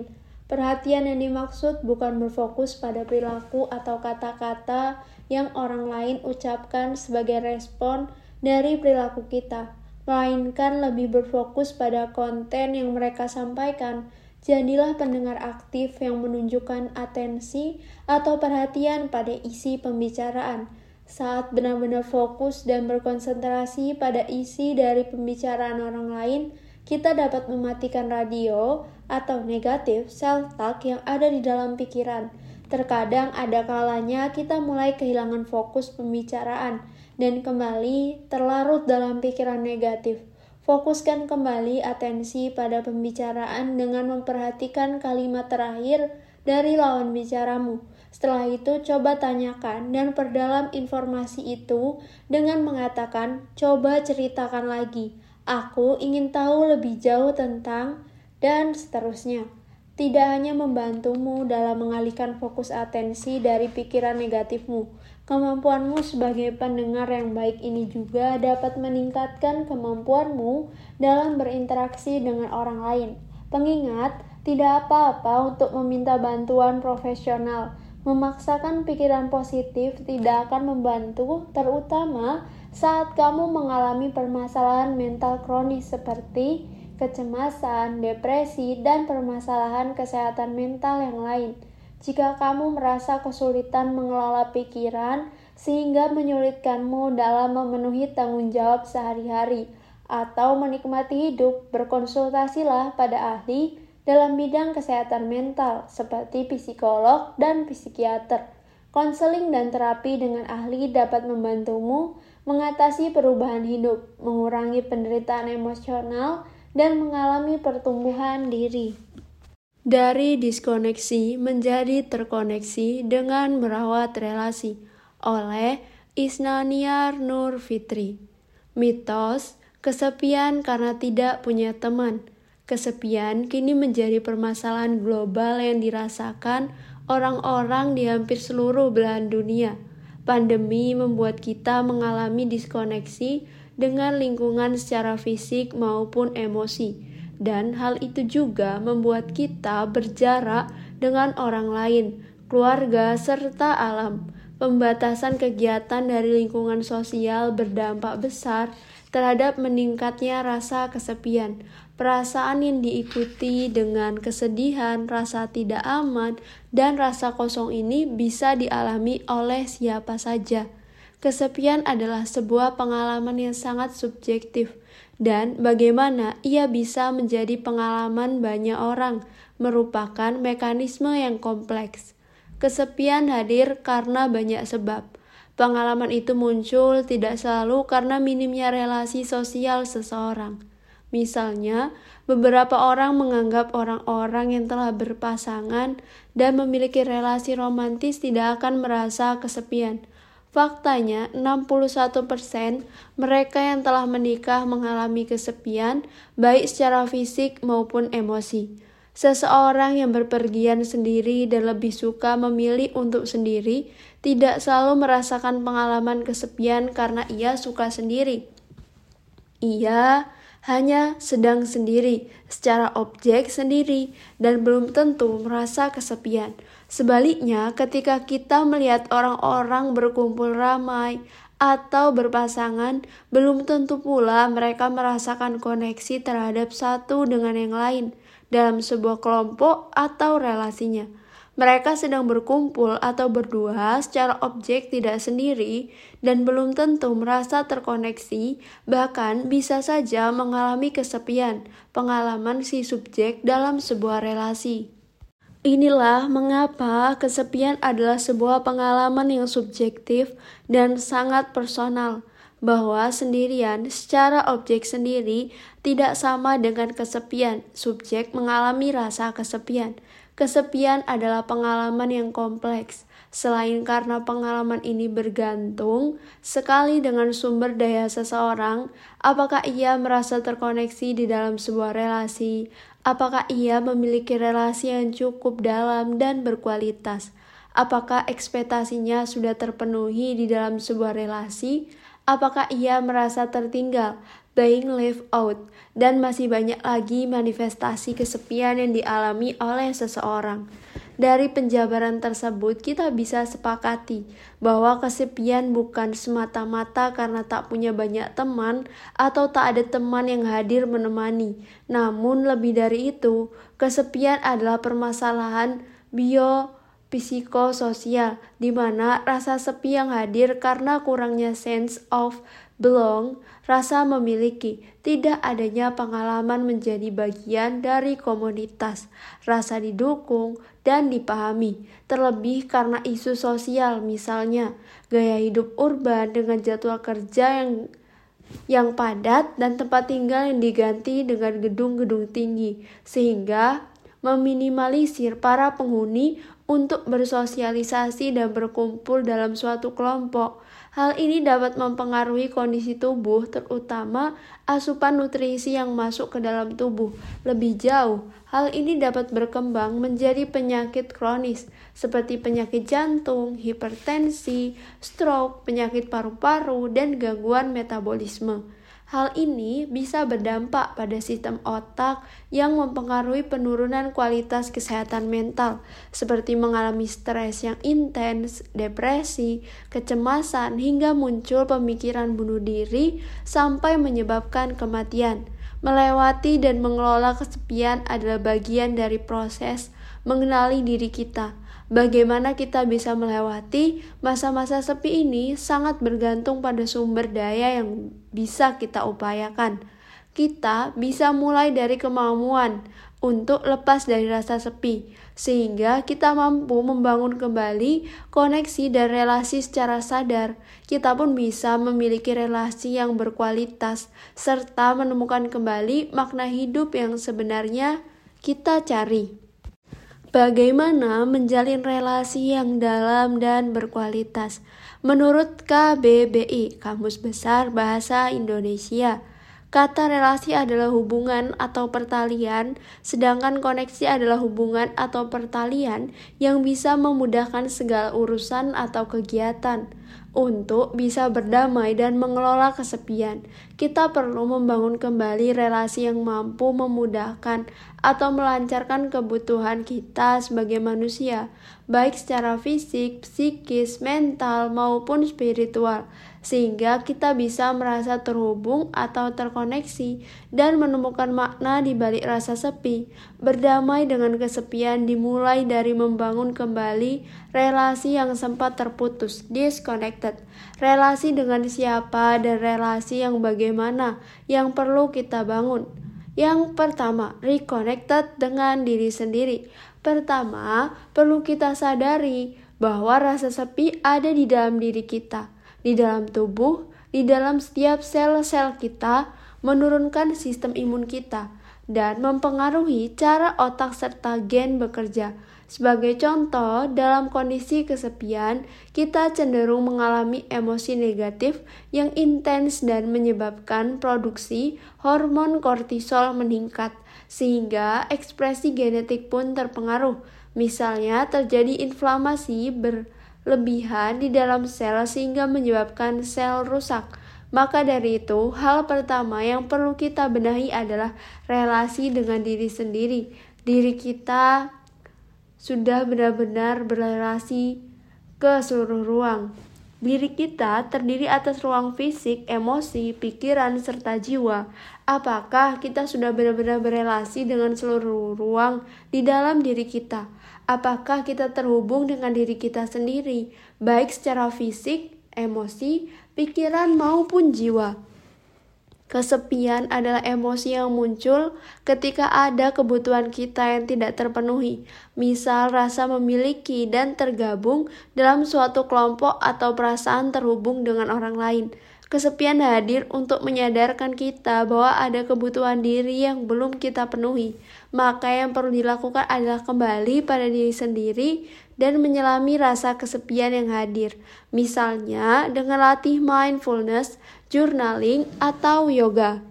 Perhatian yang dimaksud bukan berfokus pada perilaku atau kata-kata yang orang lain ucapkan sebagai respon dari perilaku kita, melainkan lebih berfokus pada konten yang mereka sampaikan. Jadilah pendengar aktif yang menunjukkan atensi atau perhatian pada isi pembicaraan. Saat benar-benar fokus dan berkonsentrasi pada isi dari pembicaraan orang lain, kita dapat mematikan radio atau negatif self-talk yang ada di dalam pikiran Terkadang ada kalanya kita mulai kehilangan fokus pembicaraan dan kembali terlarut dalam pikiran negatif. Fokuskan kembali atensi pada pembicaraan dengan memperhatikan kalimat terakhir dari lawan bicaramu. Setelah itu, coba tanyakan dan perdalam informasi itu dengan mengatakan, "Coba ceritakan lagi, aku ingin tahu lebih jauh tentang," dan seterusnya tidak hanya membantumu dalam mengalihkan fokus atensi dari pikiran negatifmu, Kemampuanmu sebagai pendengar yang baik ini juga dapat meningkatkan kemampuanmu dalam berinteraksi dengan orang lain. Pengingat, tidak apa-apa untuk meminta bantuan profesional. Memaksakan pikiran positif tidak akan membantu, terutama saat kamu mengalami permasalahan mental kronis seperti kecemasan, depresi, dan permasalahan kesehatan mental yang lain. Jika kamu merasa kesulitan mengelola pikiran sehingga menyulitkanmu dalam memenuhi tanggung jawab sehari-hari atau menikmati hidup, berkonsultasilah pada ahli dalam bidang kesehatan mental seperti psikolog dan psikiater. Konseling dan terapi dengan ahli dapat membantumu mengatasi perubahan hidup, mengurangi penderitaan emosional, dan mengalami pertumbuhan diri. Dari diskoneksi menjadi terkoneksi dengan merawat relasi oleh Isnaniar Nur Fitri. Mitos kesepian karena tidak punya teman. Kesepian kini menjadi permasalahan global yang dirasakan orang-orang di hampir seluruh belahan dunia. Pandemi membuat kita mengalami diskoneksi dengan lingkungan secara fisik maupun emosi, dan hal itu juga membuat kita berjarak dengan orang lain, keluarga, serta alam. Pembatasan kegiatan dari lingkungan sosial berdampak besar terhadap meningkatnya rasa kesepian. Perasaan yang diikuti dengan kesedihan, rasa tidak aman, dan rasa kosong ini bisa dialami oleh siapa saja. Kesepian adalah sebuah pengalaman yang sangat subjektif, dan bagaimana ia bisa menjadi pengalaman banyak orang merupakan mekanisme yang kompleks. Kesepian hadir karena banyak sebab. Pengalaman itu muncul tidak selalu karena minimnya relasi sosial seseorang. Misalnya, beberapa orang menganggap orang-orang yang telah berpasangan dan memiliki relasi romantis tidak akan merasa kesepian Faktanya, 61% mereka yang telah menikah mengalami kesepian, baik secara fisik maupun emosi. Seseorang yang berpergian sendiri dan lebih suka memilih untuk sendiri tidak selalu merasakan pengalaman kesepian karena ia suka sendiri. Ia hanya sedang sendiri, secara objek sendiri, dan belum tentu merasa kesepian. Sebaliknya, ketika kita melihat orang-orang berkumpul ramai atau berpasangan, belum tentu pula mereka merasakan koneksi terhadap satu dengan yang lain dalam sebuah kelompok atau relasinya. Mereka sedang berkumpul atau berdua secara objek tidak sendiri dan belum tentu merasa terkoneksi, bahkan bisa saja mengalami kesepian, pengalaman si subjek dalam sebuah relasi. Inilah mengapa kesepian adalah sebuah pengalaman yang subjektif dan sangat personal, bahwa sendirian secara objek sendiri tidak sama dengan kesepian. Subjek mengalami rasa kesepian. Kesepian adalah pengalaman yang kompleks. Selain karena pengalaman ini bergantung sekali dengan sumber daya seseorang, apakah ia merasa terkoneksi di dalam sebuah relasi, Apakah ia memiliki relasi yang cukup dalam dan berkualitas? Apakah ekspektasinya sudah terpenuhi di dalam sebuah relasi? Apakah ia merasa tertinggal, being left out, dan masih banyak lagi manifestasi kesepian yang dialami oleh seseorang? Dari penjabaran tersebut, kita bisa sepakati bahwa kesepian bukan semata-mata karena tak punya banyak teman atau tak ada teman yang hadir menemani. Namun, lebih dari itu, kesepian adalah permasalahan bio psikososial, di mana rasa sepi yang hadir karena kurangnya sense of belong, rasa memiliki, tidak adanya pengalaman menjadi bagian dari komunitas, rasa didukung dan dipahami, terlebih karena isu sosial misalnya gaya hidup urban dengan jadwal kerja yang yang padat dan tempat tinggal yang diganti dengan gedung-gedung tinggi, sehingga meminimalisir para penghuni untuk bersosialisasi dan berkumpul dalam suatu kelompok. Hal ini dapat mempengaruhi kondisi tubuh, terutama asupan nutrisi yang masuk ke dalam tubuh. Lebih jauh, hal ini dapat berkembang menjadi penyakit kronis seperti penyakit jantung, hipertensi, stroke, penyakit paru-paru, dan gangguan metabolisme. Hal ini bisa berdampak pada sistem otak yang mempengaruhi penurunan kualitas kesehatan mental, seperti mengalami stres yang intens, depresi, kecemasan, hingga muncul pemikiran bunuh diri sampai menyebabkan kematian. Melewati dan mengelola kesepian adalah bagian dari proses mengenali diri kita Bagaimana kita bisa melewati masa-masa sepi ini sangat bergantung pada sumber daya yang bisa kita upayakan. Kita bisa mulai dari kemampuan untuk lepas dari rasa sepi, sehingga kita mampu membangun kembali koneksi dan relasi secara sadar. Kita pun bisa memiliki relasi yang berkualitas, serta menemukan kembali makna hidup yang sebenarnya kita cari. Bagaimana menjalin relasi yang dalam dan berkualitas? Menurut KBBI, Kamus Besar Bahasa Indonesia, kata relasi adalah hubungan atau pertalian, sedangkan koneksi adalah hubungan atau pertalian yang bisa memudahkan segala urusan atau kegiatan. Untuk bisa berdamai dan mengelola kesepian, kita perlu membangun kembali relasi yang mampu memudahkan atau melancarkan kebutuhan kita sebagai manusia, baik secara fisik, psikis, mental, maupun spiritual sehingga kita bisa merasa terhubung atau terkoneksi dan menemukan makna di balik rasa sepi. Berdamai dengan kesepian dimulai dari membangun kembali relasi yang sempat terputus, disconnected. Relasi dengan siapa dan relasi yang bagaimana yang perlu kita bangun. Yang pertama, reconnected dengan diri sendiri. Pertama, perlu kita sadari bahwa rasa sepi ada di dalam diri kita di dalam tubuh, di dalam setiap sel-sel kita, menurunkan sistem imun kita, dan mempengaruhi cara otak serta gen bekerja. Sebagai contoh, dalam kondisi kesepian, kita cenderung mengalami emosi negatif yang intens dan menyebabkan produksi hormon kortisol meningkat, sehingga ekspresi genetik pun terpengaruh. Misalnya, terjadi inflamasi ber lebihan di dalam sel sehingga menyebabkan sel rusak. Maka dari itu, hal pertama yang perlu kita benahi adalah relasi dengan diri sendiri. Diri kita sudah benar-benar berrelasi ke seluruh ruang. Diri kita terdiri atas ruang fisik, emosi, pikiran, serta jiwa. Apakah kita sudah benar-benar berrelasi dengan seluruh ruang di dalam diri kita? Apakah kita terhubung dengan diri kita sendiri, baik secara fisik, emosi, pikiran, maupun jiwa. Kesepian adalah emosi yang muncul ketika ada kebutuhan kita yang tidak terpenuhi, misal rasa memiliki dan tergabung dalam suatu kelompok atau perasaan terhubung dengan orang lain. Kesepian hadir untuk menyadarkan kita bahwa ada kebutuhan diri yang belum kita penuhi. Maka yang perlu dilakukan adalah kembali pada diri sendiri dan menyelami rasa kesepian yang hadir. Misalnya dengan latih mindfulness, journaling, atau yoga.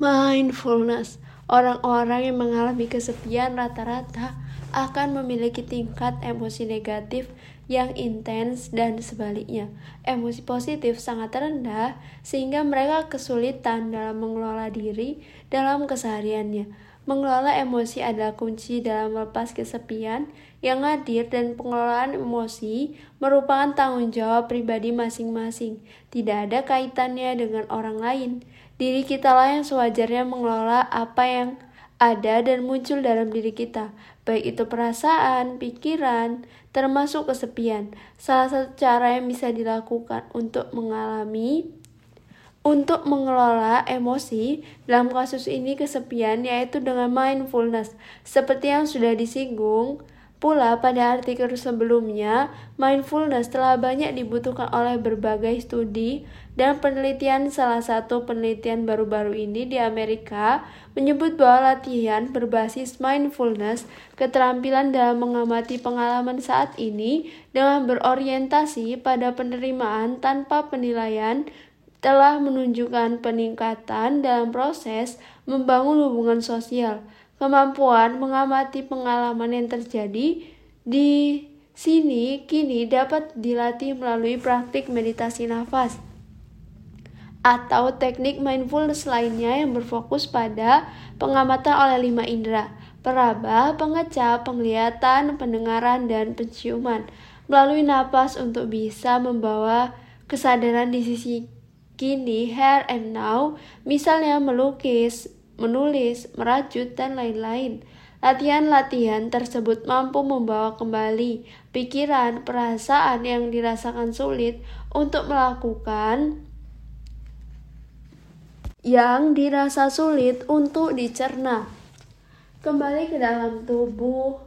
Mindfulness Orang-orang yang mengalami kesepian rata-rata akan memiliki tingkat emosi negatif yang intens dan sebaliknya. Emosi positif sangat rendah sehingga mereka kesulitan dalam mengelola diri dalam kesehariannya. Mengelola emosi adalah kunci dalam melepas kesepian yang hadir dan pengelolaan emosi merupakan tanggung jawab pribadi masing-masing. Tidak ada kaitannya dengan orang lain. Diri kita lah yang sewajarnya mengelola apa yang ada dan muncul dalam diri kita, baik itu perasaan, pikiran, termasuk kesepian. Salah satu cara yang bisa dilakukan untuk mengalami untuk mengelola emosi dalam kasus ini kesepian yaitu dengan mindfulness. Seperti yang sudah disinggung Pula pada artikel sebelumnya, mindfulness telah banyak dibutuhkan oleh berbagai studi dan penelitian salah satu penelitian baru-baru ini di Amerika menyebut bahwa latihan berbasis mindfulness keterampilan dalam mengamati pengalaman saat ini dengan berorientasi pada penerimaan tanpa penilaian telah menunjukkan peningkatan dalam proses membangun hubungan sosial. Kemampuan mengamati pengalaman yang terjadi di sini kini dapat dilatih melalui praktik meditasi nafas atau teknik mindfulness lainnya yang berfokus pada pengamatan oleh lima indera, peraba, pengecap, penglihatan, pendengaran, dan penciuman. Melalui napas untuk bisa membawa kesadaran di sisi kini, here and now, misalnya melukis, menulis, merajut, dan lain-lain. Latihan-latihan tersebut mampu membawa kembali pikiran, perasaan yang dirasakan sulit untuk melakukan yang dirasa sulit untuk dicerna. Kembali ke dalam tubuh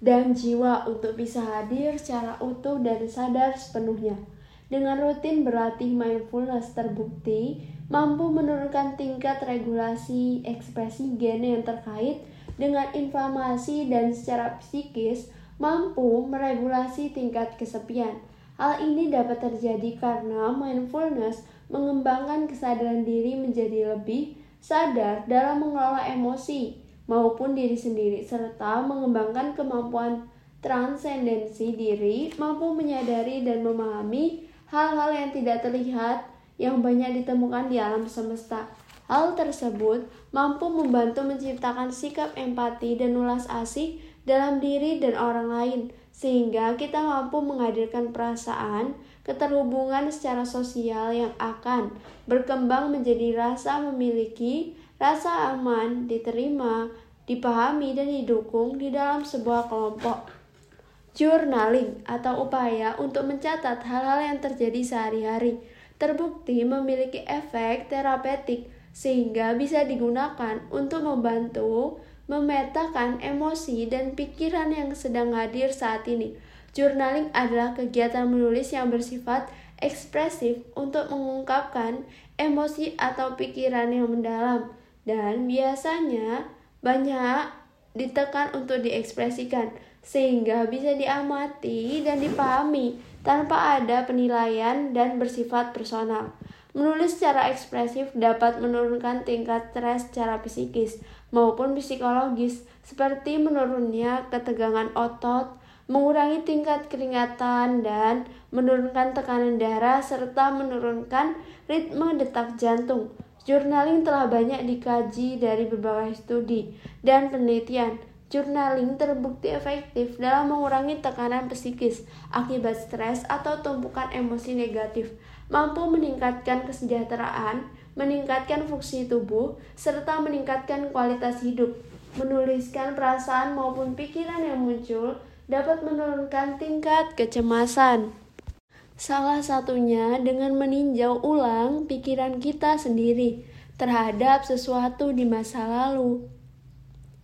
dan jiwa untuk bisa hadir secara utuh dan sadar sepenuhnya. Dengan rutin berlatih mindfulness terbukti mampu menurunkan tingkat regulasi ekspresi gen yang terkait dengan inflamasi dan secara psikis mampu meregulasi tingkat kesepian. Hal ini dapat terjadi karena mindfulness mengembangkan kesadaran diri menjadi lebih sadar dalam mengelola emosi maupun diri sendiri serta mengembangkan kemampuan transendensi diri mampu menyadari dan memahami hal-hal yang tidak terlihat yang banyak ditemukan di alam semesta. Hal tersebut mampu membantu menciptakan sikap empati dan ulas asih dalam diri dan orang lain, sehingga kita mampu menghadirkan perasaan keterhubungan secara sosial yang akan berkembang menjadi rasa memiliki, rasa aman, diterima, dipahami, dan didukung di dalam sebuah kelompok. Journaling atau upaya untuk mencatat hal-hal yang terjadi sehari-hari terbukti memiliki efek terapeutik sehingga bisa digunakan untuk membantu memetakan emosi dan pikiran yang sedang hadir saat ini. Journaling adalah kegiatan menulis yang bersifat ekspresif untuk mengungkapkan emosi atau pikiran yang mendalam dan biasanya banyak ditekan untuk diekspresikan sehingga bisa diamati dan dipahami tanpa ada penilaian dan bersifat personal. Menulis secara ekspresif dapat menurunkan tingkat stres secara psikis maupun psikologis, seperti menurunnya ketegangan otot, mengurangi tingkat keringatan, dan menurunkan tekanan darah, serta menurunkan ritme detak jantung. Journaling telah banyak dikaji dari berbagai studi dan penelitian Journaling terbukti efektif dalam mengurangi tekanan psikis akibat stres atau tumpukan emosi negatif, mampu meningkatkan kesejahteraan, meningkatkan fungsi tubuh, serta meningkatkan kualitas hidup. Menuliskan perasaan maupun pikiran yang muncul dapat menurunkan tingkat kecemasan. Salah satunya dengan meninjau ulang pikiran kita sendiri terhadap sesuatu di masa lalu.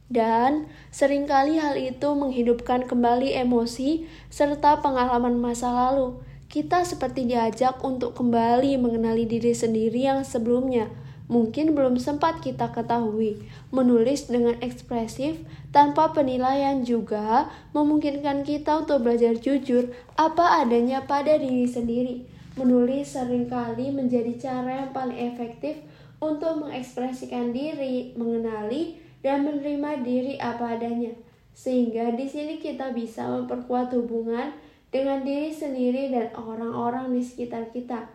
Dan sering kali hal itu menghidupkan kembali emosi serta pengalaman masa lalu. Kita seperti diajak untuk kembali mengenali diri sendiri yang sebelumnya mungkin belum sempat kita ketahui. Menulis dengan ekspresif tanpa penilaian juga memungkinkan kita untuk belajar jujur apa adanya pada diri sendiri. Menulis sering kali menjadi cara yang paling efektif untuk mengekspresikan diri, mengenali, dan menerima diri apa adanya. Sehingga di sini kita bisa memperkuat hubungan dengan diri sendiri dan orang-orang di sekitar kita.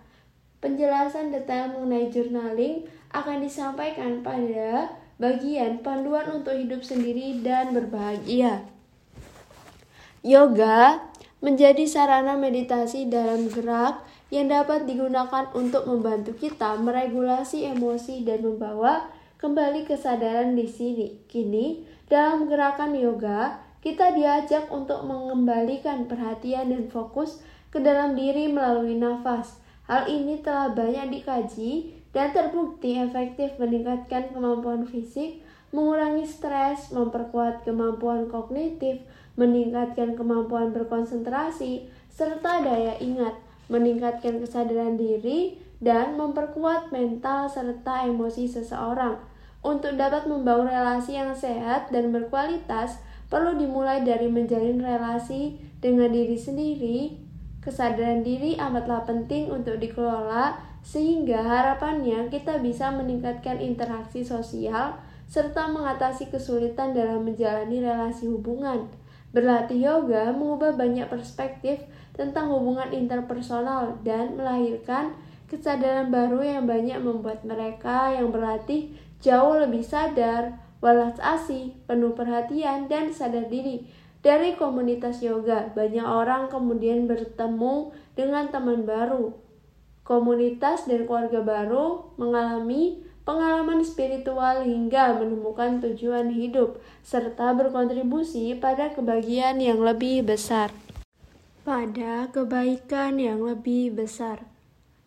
Penjelasan detail mengenai journaling akan disampaikan pada bagian panduan untuk hidup sendiri dan berbahagia. Yoga menjadi sarana meditasi dalam gerak yang dapat digunakan untuk membantu kita meregulasi emosi dan membawa kembali kesadaran di sini. Kini, dalam gerakan yoga, kita diajak untuk mengembalikan perhatian dan fokus ke dalam diri melalui nafas. Hal ini telah banyak dikaji dan terbukti efektif meningkatkan kemampuan fisik, mengurangi stres, memperkuat kemampuan kognitif, meningkatkan kemampuan berkonsentrasi, serta daya ingat, meningkatkan kesadaran diri, dan memperkuat mental serta emosi seseorang. Untuk dapat membangun relasi yang sehat dan berkualitas, perlu dimulai dari menjalin relasi dengan diri sendiri. Kesadaran diri amatlah penting untuk dikelola, sehingga harapannya kita bisa meningkatkan interaksi sosial serta mengatasi kesulitan dalam menjalani relasi hubungan. Berlatih yoga mengubah banyak perspektif tentang hubungan interpersonal dan melahirkan kesadaran baru yang banyak membuat mereka yang berlatih jauh lebih sadar, walas asih, penuh perhatian, dan sadar diri. Dari komunitas yoga, banyak orang kemudian bertemu dengan teman baru. Komunitas dan keluarga baru mengalami pengalaman spiritual hingga menemukan tujuan hidup, serta berkontribusi pada kebahagiaan yang lebih besar. Pada kebaikan yang lebih besar.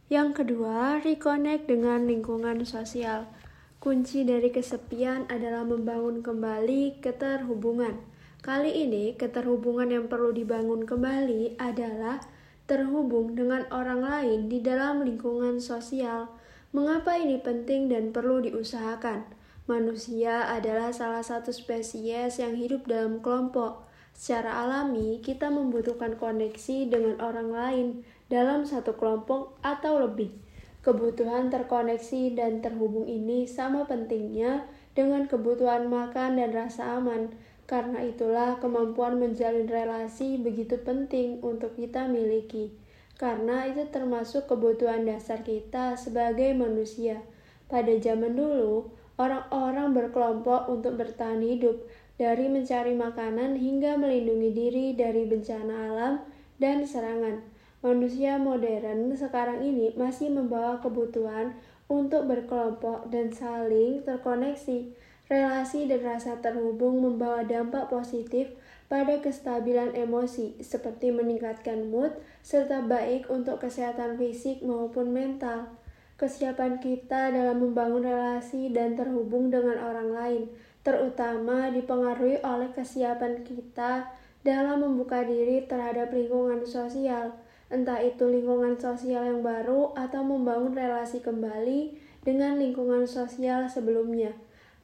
Yang kedua, reconnect dengan lingkungan sosial. Kunci dari kesepian adalah membangun kembali keterhubungan. Kali ini, keterhubungan yang perlu dibangun kembali adalah terhubung dengan orang lain di dalam lingkungan sosial Mengapa ini penting dan perlu diusahakan? Manusia adalah salah satu spesies yang hidup dalam kelompok. Secara alami, kita membutuhkan koneksi dengan orang lain dalam satu kelompok atau lebih. Kebutuhan terkoneksi dan terhubung ini sama pentingnya dengan kebutuhan makan dan rasa aman. Karena itulah kemampuan menjalin relasi begitu penting untuk kita miliki karena itu termasuk kebutuhan dasar kita sebagai manusia. Pada zaman dulu, orang-orang berkelompok untuk bertahan hidup, dari mencari makanan hingga melindungi diri dari bencana alam dan serangan. Manusia modern sekarang ini masih membawa kebutuhan untuk berkelompok dan saling terkoneksi. Relasi dan rasa terhubung membawa dampak positif pada kestabilan emosi, seperti meningkatkan mood serta baik untuk kesehatan fisik maupun mental. Kesiapan kita dalam membangun relasi dan terhubung dengan orang lain, terutama dipengaruhi oleh kesiapan kita dalam membuka diri terhadap lingkungan sosial, entah itu lingkungan sosial yang baru atau membangun relasi kembali dengan lingkungan sosial sebelumnya.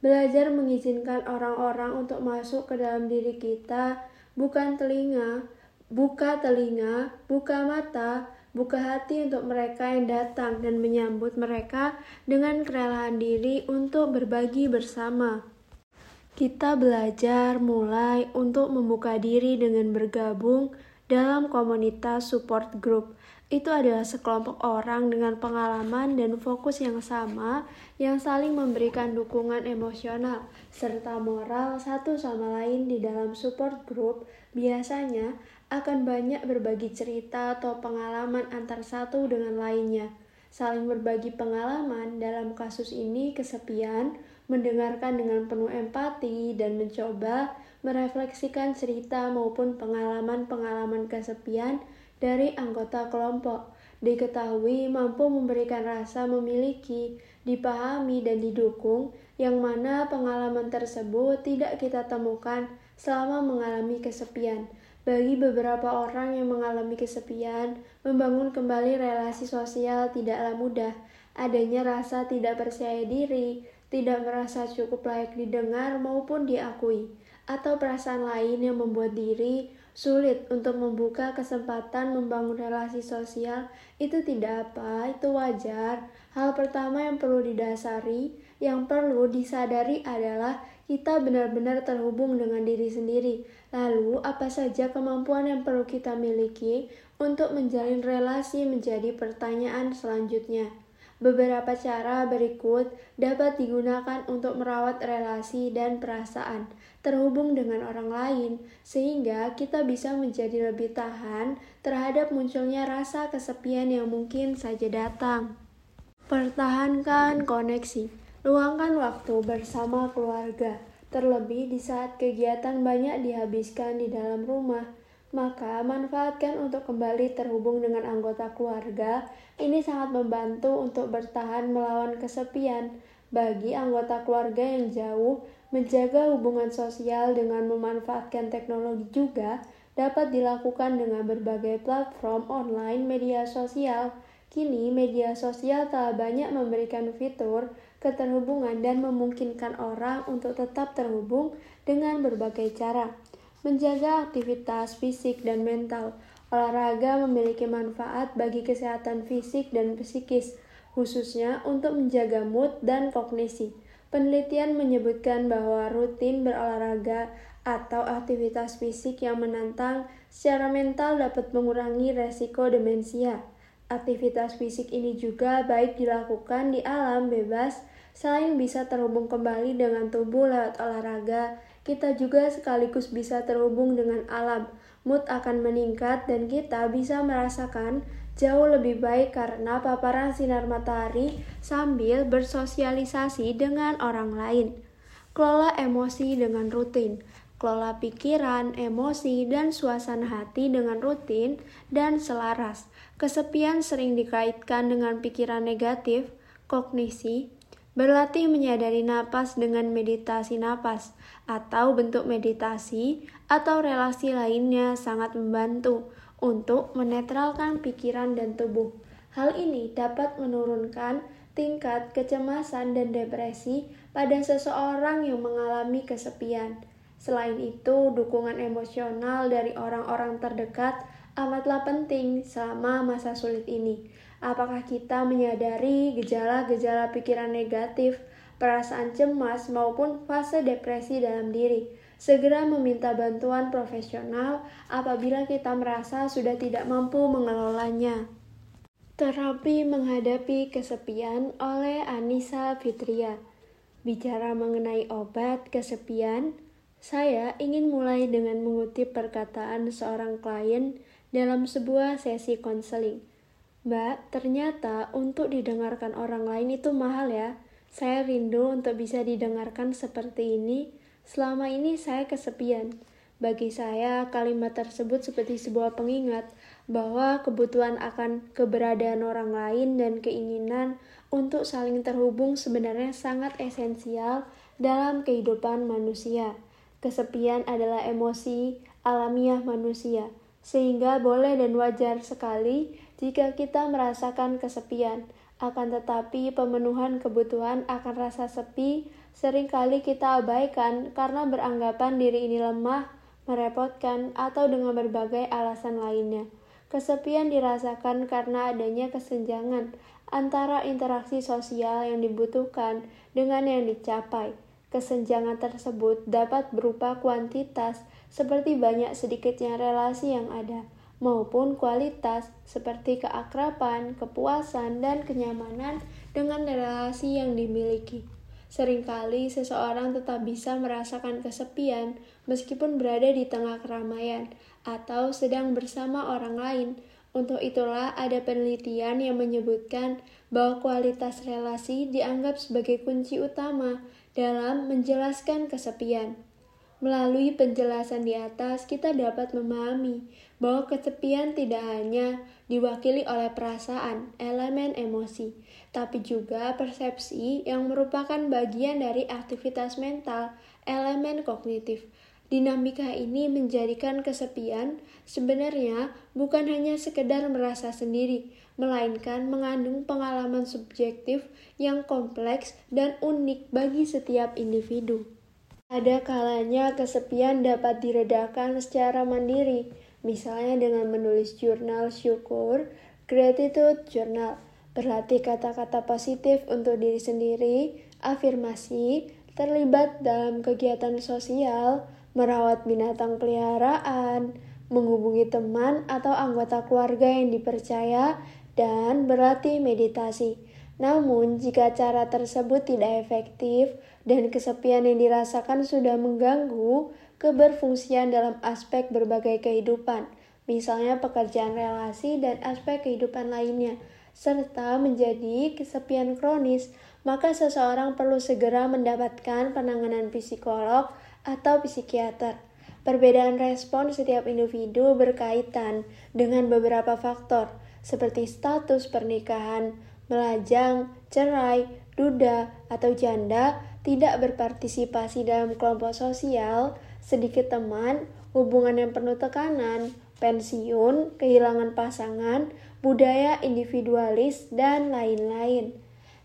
Belajar mengizinkan orang-orang untuk masuk ke dalam diri kita, bukan telinga, buka telinga, buka mata, buka hati untuk mereka yang datang dan menyambut mereka dengan kerelaan diri untuk berbagi bersama. Kita belajar mulai untuk membuka diri dengan bergabung dalam komunitas support group itu adalah sekelompok orang dengan pengalaman dan fokus yang sama yang saling memberikan dukungan emosional serta moral satu sama lain di dalam support group biasanya akan banyak berbagi cerita atau pengalaman antar satu dengan lainnya. Saling berbagi pengalaman dalam kasus ini kesepian, mendengarkan dengan penuh empati dan mencoba merefleksikan cerita maupun pengalaman-pengalaman kesepian dari anggota kelompok diketahui mampu memberikan rasa memiliki, dipahami, dan didukung, yang mana pengalaman tersebut tidak kita temukan selama mengalami kesepian. Bagi beberapa orang yang mengalami kesepian, membangun kembali relasi sosial tidaklah mudah. Adanya rasa tidak percaya diri, tidak merasa cukup layak didengar maupun diakui, atau perasaan lain yang membuat diri sulit untuk membuka kesempatan membangun relasi sosial itu tidak apa, itu wajar. Hal pertama yang perlu didasari, yang perlu disadari adalah kita benar-benar terhubung dengan diri sendiri. Lalu, apa saja kemampuan yang perlu kita miliki untuk menjalin relasi menjadi pertanyaan selanjutnya. Beberapa cara berikut dapat digunakan untuk merawat relasi dan perasaan terhubung dengan orang lain, sehingga kita bisa menjadi lebih tahan terhadap munculnya rasa kesepian yang mungkin saja datang. Pertahankan koneksi, luangkan waktu bersama keluarga, terlebih di saat kegiatan banyak dihabiskan di dalam rumah maka manfaatkan untuk kembali terhubung dengan anggota keluarga. Ini sangat membantu untuk bertahan melawan kesepian. Bagi anggota keluarga yang jauh, menjaga hubungan sosial dengan memanfaatkan teknologi juga dapat dilakukan dengan berbagai platform online media sosial. Kini, media sosial telah banyak memberikan fitur keterhubungan dan memungkinkan orang untuk tetap terhubung dengan berbagai cara. Menjaga aktivitas fisik dan mental, olahraga memiliki manfaat bagi kesehatan fisik dan psikis khususnya untuk menjaga mood dan kognisi. Penelitian menyebutkan bahwa rutin berolahraga atau aktivitas fisik yang menantang secara mental dapat mengurangi resiko demensia. Aktivitas fisik ini juga baik dilakukan di alam bebas, selain bisa terhubung kembali dengan tubuh lewat olahraga, kita juga sekaligus bisa terhubung dengan alam. Mood akan meningkat dan kita bisa merasakan jauh lebih baik karena paparan sinar matahari sambil bersosialisasi dengan orang lain. Kelola emosi dengan rutin. Kelola pikiran, emosi, dan suasana hati dengan rutin dan selaras. Kesepian sering dikaitkan dengan pikiran negatif, kognisi, Berlatih menyadari napas dengan meditasi napas atau bentuk meditasi atau relasi lainnya sangat membantu untuk menetralkan pikiran dan tubuh. Hal ini dapat menurunkan tingkat kecemasan dan depresi pada seseorang yang mengalami kesepian. Selain itu, dukungan emosional dari orang-orang terdekat amatlah penting selama masa sulit ini. Apakah kita menyadari gejala-gejala pikiran negatif, perasaan cemas, maupun fase depresi dalam diri? segera meminta bantuan profesional apabila kita merasa sudah tidak mampu mengelolanya. Terapi menghadapi kesepian oleh Anissa Fitria. Bicara mengenai obat kesepian, saya ingin mulai dengan mengutip perkataan seorang klien dalam sebuah sesi konseling. Mbak, ternyata untuk didengarkan orang lain itu mahal ya. Saya rindu untuk bisa didengarkan seperti ini Selama ini saya kesepian. Bagi saya, kalimat tersebut seperti sebuah pengingat bahwa kebutuhan akan keberadaan orang lain dan keinginan untuk saling terhubung sebenarnya sangat esensial dalam kehidupan manusia. Kesepian adalah emosi alamiah manusia, sehingga boleh dan wajar sekali jika kita merasakan kesepian. Akan tetapi, pemenuhan kebutuhan akan rasa sepi sering kali kita abaikan karena beranggapan diri ini lemah, merepotkan, atau dengan berbagai alasan lainnya. Kesepian dirasakan karena adanya kesenjangan antara interaksi sosial yang dibutuhkan dengan yang dicapai. Kesenjangan tersebut dapat berupa kuantitas, seperti banyak sedikitnya relasi yang ada maupun kualitas seperti keakraban, kepuasan, dan kenyamanan dengan relasi yang dimiliki. Seringkali seseorang tetap bisa merasakan kesepian meskipun berada di tengah keramaian atau sedang bersama orang lain. Untuk itulah ada penelitian yang menyebutkan bahwa kualitas relasi dianggap sebagai kunci utama dalam menjelaskan kesepian. Melalui penjelasan di atas, kita dapat memahami bahwa kesepian tidak hanya diwakili oleh perasaan, elemen emosi, tapi juga persepsi yang merupakan bagian dari aktivitas mental, elemen kognitif. Dinamika ini menjadikan kesepian sebenarnya bukan hanya sekedar merasa sendiri, melainkan mengandung pengalaman subjektif yang kompleks dan unik bagi setiap individu. Ada kalanya kesepian dapat diredakan secara mandiri, misalnya dengan menulis jurnal syukur, gratitude journal, berlatih kata-kata positif untuk diri sendiri, afirmasi, terlibat dalam kegiatan sosial, merawat binatang peliharaan, menghubungi teman atau anggota keluarga yang dipercaya, dan berlatih meditasi. Namun, jika cara tersebut tidak efektif dan kesepian yang dirasakan sudah mengganggu keberfungsian dalam aspek berbagai kehidupan, misalnya pekerjaan relasi dan aspek kehidupan lainnya, serta menjadi kesepian kronis, maka seseorang perlu segera mendapatkan penanganan psikolog atau psikiater. Perbedaan respon setiap individu berkaitan dengan beberapa faktor, seperti status pernikahan, melajang, cerai, duda, atau janda tidak berpartisipasi dalam kelompok sosial, sedikit teman, hubungan yang penuh tekanan, pensiun, kehilangan pasangan, budaya individualis, dan lain-lain.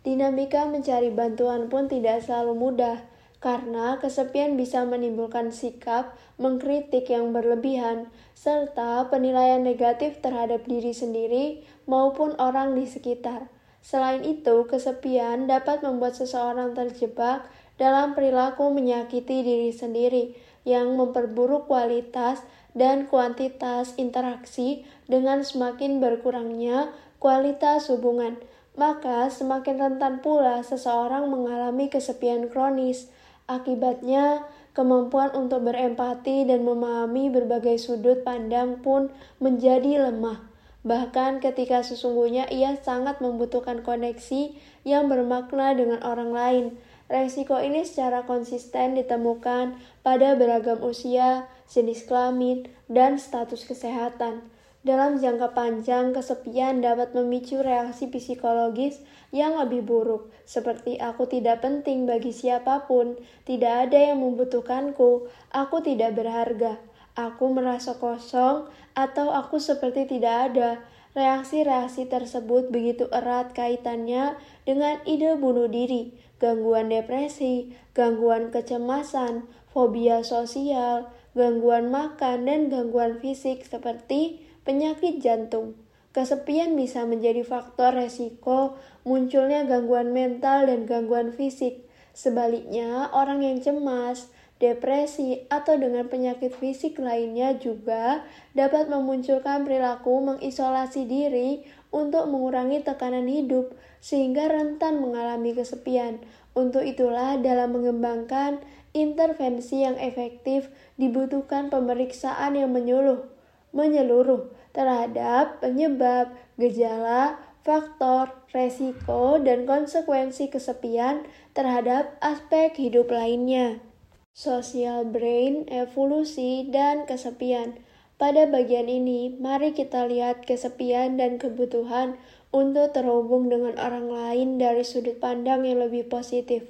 Dinamika mencari bantuan pun tidak selalu mudah karena kesepian bisa menimbulkan sikap mengkritik yang berlebihan, serta penilaian negatif terhadap diri sendiri maupun orang di sekitar. Selain itu, kesepian dapat membuat seseorang terjebak dalam perilaku menyakiti diri sendiri yang memperburuk kualitas dan kuantitas interaksi dengan semakin berkurangnya kualitas hubungan. Maka semakin rentan pula seseorang mengalami kesepian kronis. Akibatnya, kemampuan untuk berempati dan memahami berbagai sudut pandang pun menjadi lemah. Bahkan ketika sesungguhnya ia sangat membutuhkan koneksi yang bermakna dengan orang lain. Resiko ini secara konsisten ditemukan pada beragam usia, jenis kelamin, dan status kesehatan. Dalam jangka panjang, kesepian dapat memicu reaksi psikologis yang lebih buruk, seperti aku tidak penting bagi siapa pun, tidak ada yang membutuhkanku, aku tidak berharga, aku merasa kosong, atau aku seperti tidak ada. Reaksi-reaksi tersebut begitu erat kaitannya dengan ide bunuh diri, gangguan depresi, gangguan kecemasan, fobia sosial, gangguan makan, dan gangguan fisik seperti penyakit jantung. Kesepian bisa menjadi faktor resiko munculnya gangguan mental dan gangguan fisik. Sebaliknya, orang yang cemas, depresi, atau dengan penyakit fisik lainnya juga dapat memunculkan perilaku mengisolasi diri untuk mengurangi tekanan hidup sehingga rentan mengalami kesepian. Untuk itulah dalam mengembangkan intervensi yang efektif dibutuhkan pemeriksaan yang menyuluh menyeluruh terhadap penyebab, gejala, faktor, resiko, dan konsekuensi kesepian terhadap aspek hidup lainnya. Social brain, evolusi, dan kesepian. Pada bagian ini, mari kita lihat kesepian dan kebutuhan untuk terhubung dengan orang lain dari sudut pandang yang lebih positif,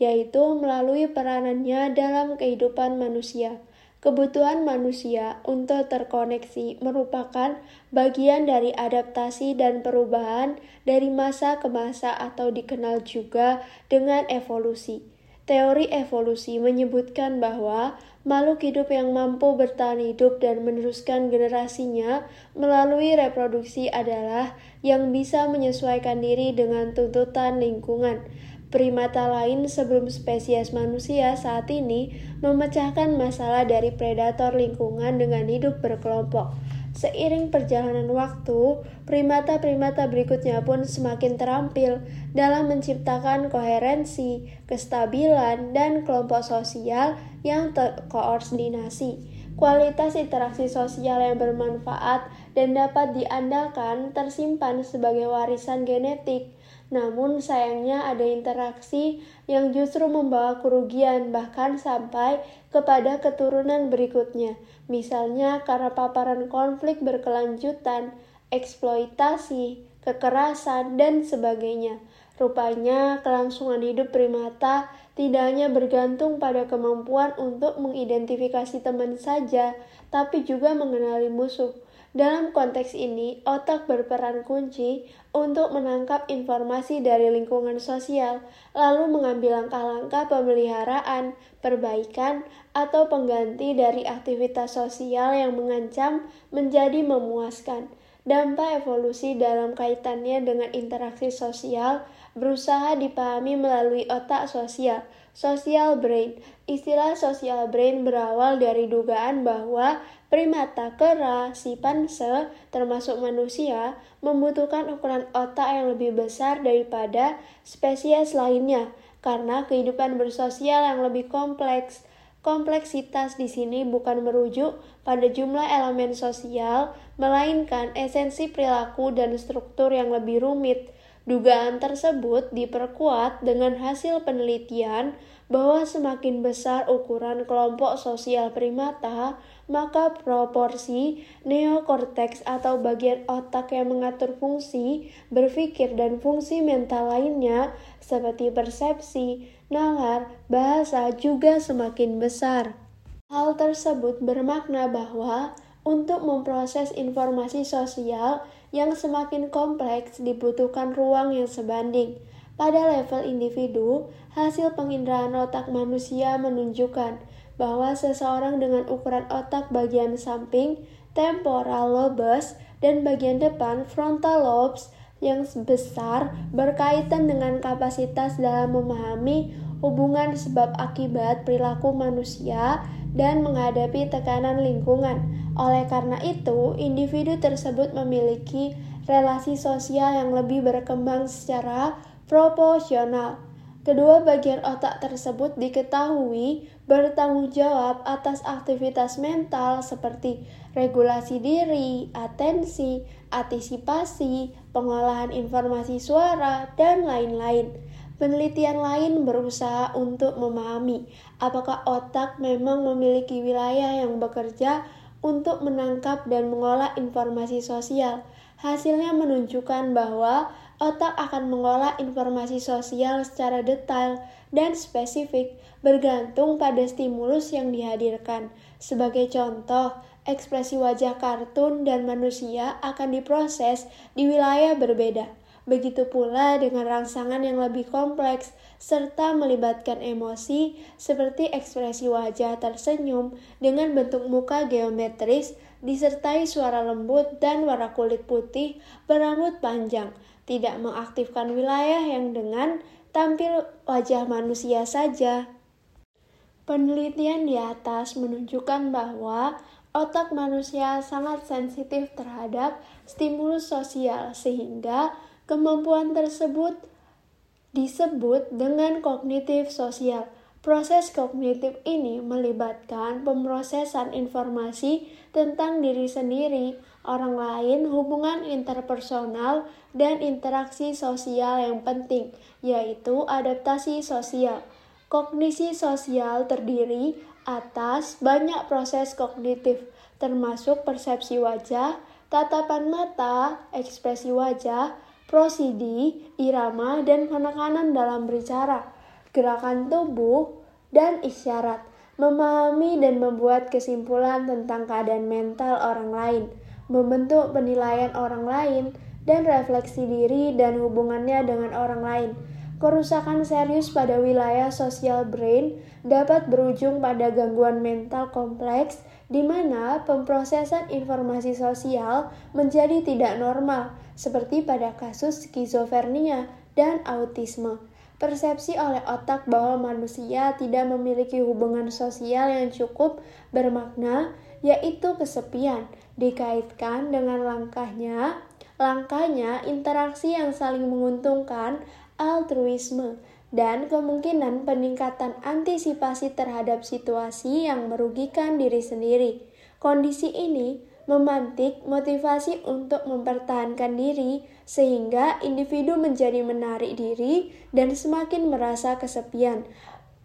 yaitu melalui peranannya dalam kehidupan manusia. Kebutuhan manusia untuk terkoneksi merupakan bagian dari adaptasi dan perubahan dari masa ke masa atau dikenal juga dengan evolusi. Teori evolusi menyebutkan bahwa makhluk hidup yang mampu bertahan hidup dan meneruskan generasinya melalui reproduksi adalah yang bisa menyesuaikan diri dengan tuntutan lingkungan primata lain sebelum spesies manusia saat ini memecahkan masalah dari predator lingkungan dengan hidup berkelompok. Seiring perjalanan waktu, primata-primata berikutnya pun semakin terampil dalam menciptakan koherensi, kestabilan, dan kelompok sosial yang terkoordinasi. Kualitas interaksi sosial yang bermanfaat dan dapat diandalkan tersimpan sebagai warisan genetik namun sayangnya ada interaksi yang justru membawa kerugian bahkan sampai kepada keturunan berikutnya. Misalnya karena paparan konflik berkelanjutan, eksploitasi, kekerasan, dan sebagainya. Rupanya kelangsungan hidup primata tidak hanya bergantung pada kemampuan untuk mengidentifikasi teman saja, tapi juga mengenali musuh. Dalam konteks ini, otak berperan kunci untuk menangkap informasi dari lingkungan sosial, lalu mengambil langkah-langkah pemeliharaan, perbaikan, atau pengganti dari aktivitas sosial yang mengancam menjadi memuaskan. Dampak evolusi dalam kaitannya dengan interaksi sosial berusaha dipahami melalui otak sosial, social brain. Istilah social brain berawal dari dugaan bahwa primata, kera, simpanse, termasuk manusia, membutuhkan ukuran otak yang lebih besar daripada spesies lainnya karena kehidupan bersosial yang lebih kompleks. Kompleksitas di sini bukan merujuk pada jumlah elemen sosial, melainkan esensi perilaku dan struktur yang lebih rumit. Dugaan tersebut diperkuat dengan hasil penelitian bahwa semakin besar ukuran kelompok sosial primata, maka proporsi neokorteks atau bagian otak yang mengatur fungsi berpikir dan fungsi mental lainnya seperti persepsi, nalar, bahasa juga semakin besar. Hal tersebut bermakna bahwa untuk memproses informasi sosial yang semakin kompleks dibutuhkan ruang yang sebanding. Pada level individu, hasil penginderaan otak manusia menunjukkan bahwa seseorang dengan ukuran otak bagian samping, temporal lobes, dan bagian depan frontal lobes yang besar berkaitan dengan kapasitas dalam memahami hubungan sebab akibat perilaku manusia dan menghadapi tekanan lingkungan. Oleh karena itu, individu tersebut memiliki relasi sosial yang lebih berkembang secara proporsional. Kedua bagian otak tersebut diketahui bertanggung jawab atas aktivitas mental seperti regulasi diri, atensi, antisipasi, pengolahan informasi suara, dan lain-lain. Penelitian lain berusaha untuk memahami apakah otak memang memiliki wilayah yang bekerja untuk menangkap dan mengolah informasi sosial. Hasilnya menunjukkan bahwa otak akan mengolah informasi sosial secara detail dan spesifik bergantung pada stimulus yang dihadirkan. Sebagai contoh, ekspresi wajah kartun dan manusia akan diproses di wilayah berbeda. Begitu pula dengan rangsangan yang lebih kompleks serta melibatkan emosi seperti ekspresi wajah tersenyum dengan bentuk muka geometris disertai suara lembut dan warna kulit putih berambut panjang tidak mengaktifkan wilayah yang dengan tampil wajah manusia saja. Penelitian di atas menunjukkan bahwa otak manusia sangat sensitif terhadap stimulus sosial sehingga kemampuan tersebut disebut dengan kognitif sosial. Proses kognitif ini melibatkan pemrosesan informasi tentang diri sendiri, orang lain, hubungan interpersonal, dan interaksi sosial yang penting, yaitu adaptasi sosial. Kognisi sosial terdiri atas banyak proses kognitif, termasuk persepsi wajah, tatapan mata, ekspresi wajah, prosidi, irama, dan penekanan dalam berbicara gerakan tubuh, dan isyarat, memahami dan membuat kesimpulan tentang keadaan mental orang lain, membentuk penilaian orang lain, dan refleksi diri dan hubungannya dengan orang lain. Kerusakan serius pada wilayah sosial brain dapat berujung pada gangguan mental kompleks di mana pemrosesan informasi sosial menjadi tidak normal, seperti pada kasus skizofrenia dan autisme. Persepsi oleh otak bahwa manusia tidak memiliki hubungan sosial yang cukup bermakna, yaitu kesepian, dikaitkan dengan langkahnya, langkahnya interaksi yang saling menguntungkan, altruisme, dan kemungkinan peningkatan antisipasi terhadap situasi yang merugikan diri sendiri. Kondisi ini memantik motivasi untuk mempertahankan diri, sehingga individu menjadi menarik diri dan semakin merasa kesepian.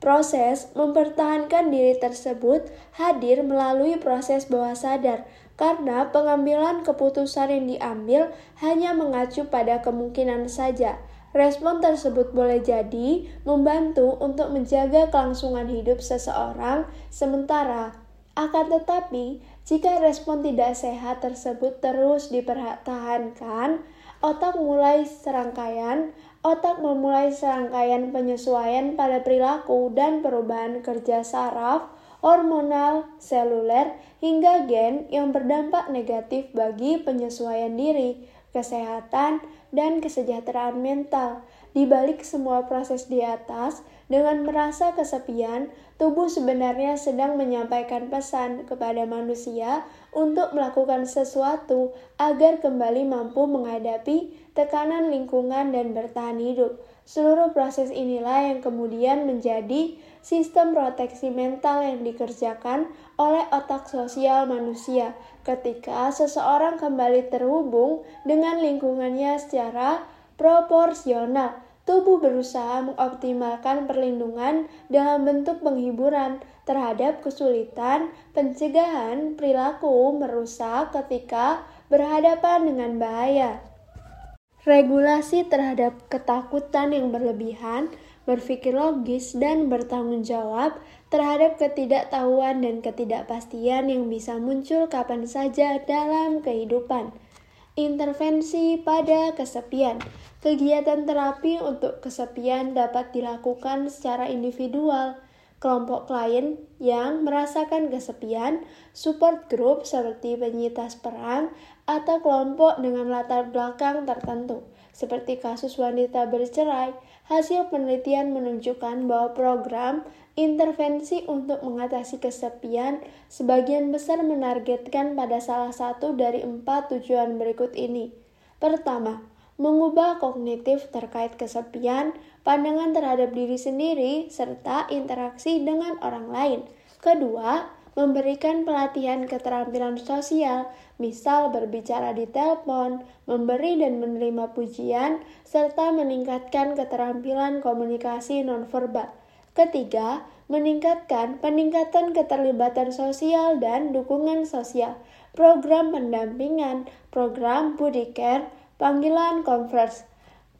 Proses mempertahankan diri tersebut hadir melalui proses bawah sadar, karena pengambilan keputusan yang diambil hanya mengacu pada kemungkinan saja. Respon tersebut boleh jadi membantu untuk menjaga kelangsungan hidup seseorang, sementara akan tetapi jika respon tidak sehat tersebut terus dipertahankan, otak mulai serangkaian otak memulai serangkaian penyesuaian pada perilaku dan perubahan kerja saraf, hormonal, seluler, hingga gen yang berdampak negatif bagi penyesuaian diri, kesehatan, dan kesejahteraan mental. Di balik semua proses di atas, dengan merasa kesepian, tubuh sebenarnya sedang menyampaikan pesan kepada manusia untuk melakukan sesuatu agar kembali mampu menghadapi tekanan lingkungan dan bertahan hidup. Seluruh proses inilah yang kemudian menjadi sistem proteksi mental yang dikerjakan oleh otak sosial manusia ketika seseorang kembali terhubung dengan lingkungannya secara proporsional. tubuh berusaha mengoptimalkan perlindungan dalam bentuk penghiburan terhadap kesulitan pencegahan perilaku merusak ketika berhadapan dengan bahaya. Regulasi terhadap ketakutan yang berlebihan, berpikir logis, dan bertanggung jawab terhadap ketidaktahuan dan ketidakpastian yang bisa muncul kapan saja dalam kehidupan. Intervensi pada kesepian. Kegiatan terapi untuk kesepian dapat dilakukan secara individual kelompok klien yang merasakan kesepian, support group seperti penyintas perang, atau kelompok dengan latar belakang tertentu, seperti kasus wanita bercerai. Hasil penelitian menunjukkan bahwa program intervensi untuk mengatasi kesepian sebagian besar menargetkan pada salah satu dari empat tujuan berikut ini. Pertama, mengubah kognitif terkait kesepian, pandangan terhadap diri sendiri, serta interaksi dengan orang lain. Kedua, memberikan pelatihan keterampilan sosial, misal berbicara di telepon, memberi dan menerima pujian, serta meningkatkan keterampilan komunikasi nonverbal. Ketiga, meningkatkan peningkatan keterlibatan sosial dan dukungan sosial, program pendampingan, program body care, Panggilan converse.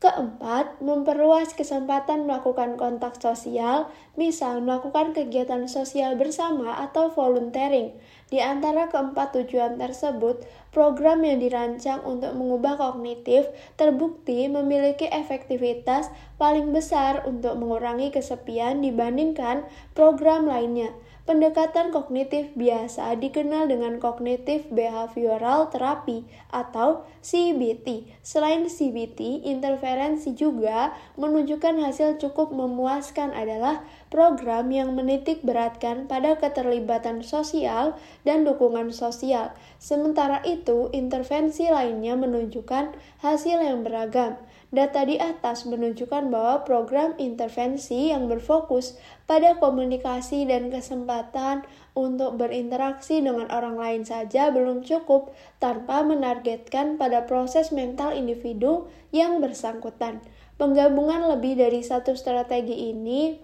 Keempat, memperluas kesempatan melakukan kontak sosial, misal melakukan kegiatan sosial bersama atau volunteering. Di antara keempat tujuan tersebut, program yang dirancang untuk mengubah kognitif terbukti memiliki efektivitas paling besar untuk mengurangi kesepian dibandingkan program lainnya. Pendekatan kognitif biasa dikenal dengan kognitif behavioral therapy atau CBT. Selain CBT, interferensi juga menunjukkan hasil cukup memuaskan adalah program yang menitik beratkan pada keterlibatan sosial dan dukungan sosial. Sementara itu, intervensi lainnya menunjukkan hasil yang beragam. Data di atas menunjukkan bahwa program intervensi yang berfokus pada komunikasi dan kesempatan untuk berinteraksi dengan orang lain saja belum cukup tanpa menargetkan pada proses mental individu yang bersangkutan. Penggabungan lebih dari satu strategi ini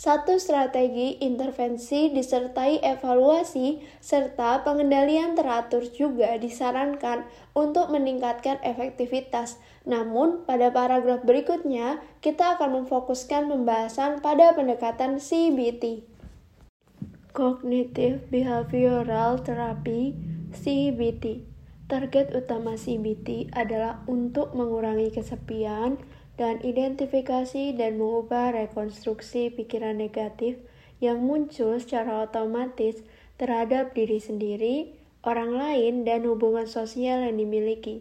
satu strategi intervensi disertai evaluasi serta pengendalian teratur juga disarankan untuk meningkatkan efektivitas. Namun, pada paragraf berikutnya, kita akan memfokuskan pembahasan pada pendekatan CBT. Cognitive Behavioral Therapy CBT. Target utama CBT adalah untuk mengurangi kesepian, dan identifikasi dan mengubah rekonstruksi pikiran negatif yang muncul secara otomatis terhadap diri sendiri, orang lain, dan hubungan sosial yang dimiliki.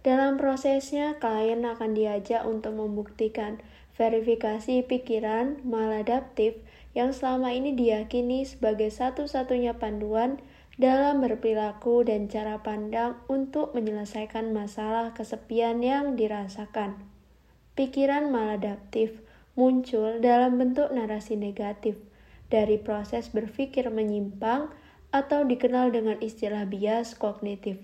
Dalam prosesnya, klien akan diajak untuk membuktikan verifikasi pikiran maladaptif yang selama ini diyakini sebagai satu-satunya panduan dalam berperilaku dan cara pandang untuk menyelesaikan masalah kesepian yang dirasakan pikiran maladaptif muncul dalam bentuk narasi negatif dari proses berpikir menyimpang atau dikenal dengan istilah bias kognitif.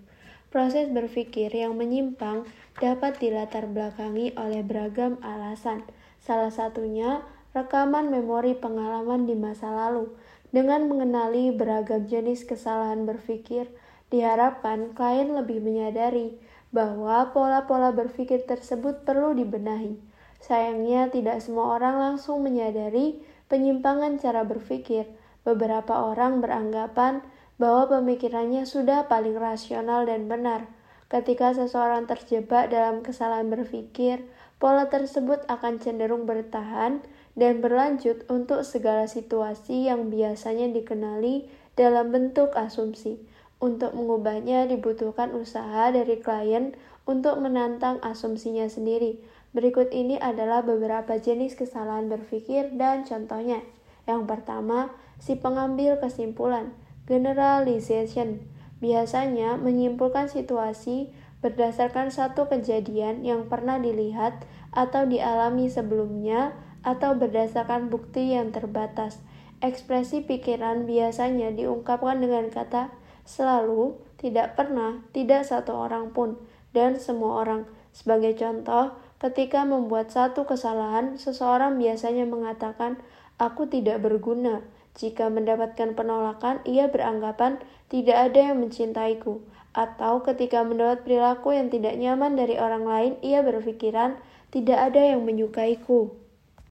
Proses berpikir yang menyimpang dapat dilatar belakangi oleh beragam alasan, salah satunya rekaman memori pengalaman di masa lalu. Dengan mengenali beragam jenis kesalahan berpikir, diharapkan klien lebih menyadari bahwa pola-pola berpikir tersebut perlu dibenahi. Sayangnya, tidak semua orang langsung menyadari penyimpangan cara berpikir. Beberapa orang beranggapan bahwa pemikirannya sudah paling rasional dan benar. Ketika seseorang terjebak dalam kesalahan berpikir, pola tersebut akan cenderung bertahan dan berlanjut untuk segala situasi yang biasanya dikenali dalam bentuk asumsi. Untuk mengubahnya dibutuhkan usaha dari klien untuk menantang asumsinya sendiri. Berikut ini adalah beberapa jenis kesalahan berpikir dan contohnya. Yang pertama, si pengambil kesimpulan, generalization, biasanya menyimpulkan situasi berdasarkan satu kejadian yang pernah dilihat atau dialami sebelumnya atau berdasarkan bukti yang terbatas. Ekspresi pikiran biasanya diungkapkan dengan kata selalu, tidak pernah, tidak satu orang pun, dan semua orang. Sebagai contoh, Ketika membuat satu kesalahan, seseorang biasanya mengatakan, "Aku tidak berguna." Jika mendapatkan penolakan, ia beranggapan tidak ada yang mencintaiku. Atau ketika mendapat perilaku yang tidak nyaman dari orang lain, ia berpikiran tidak ada yang menyukaiku.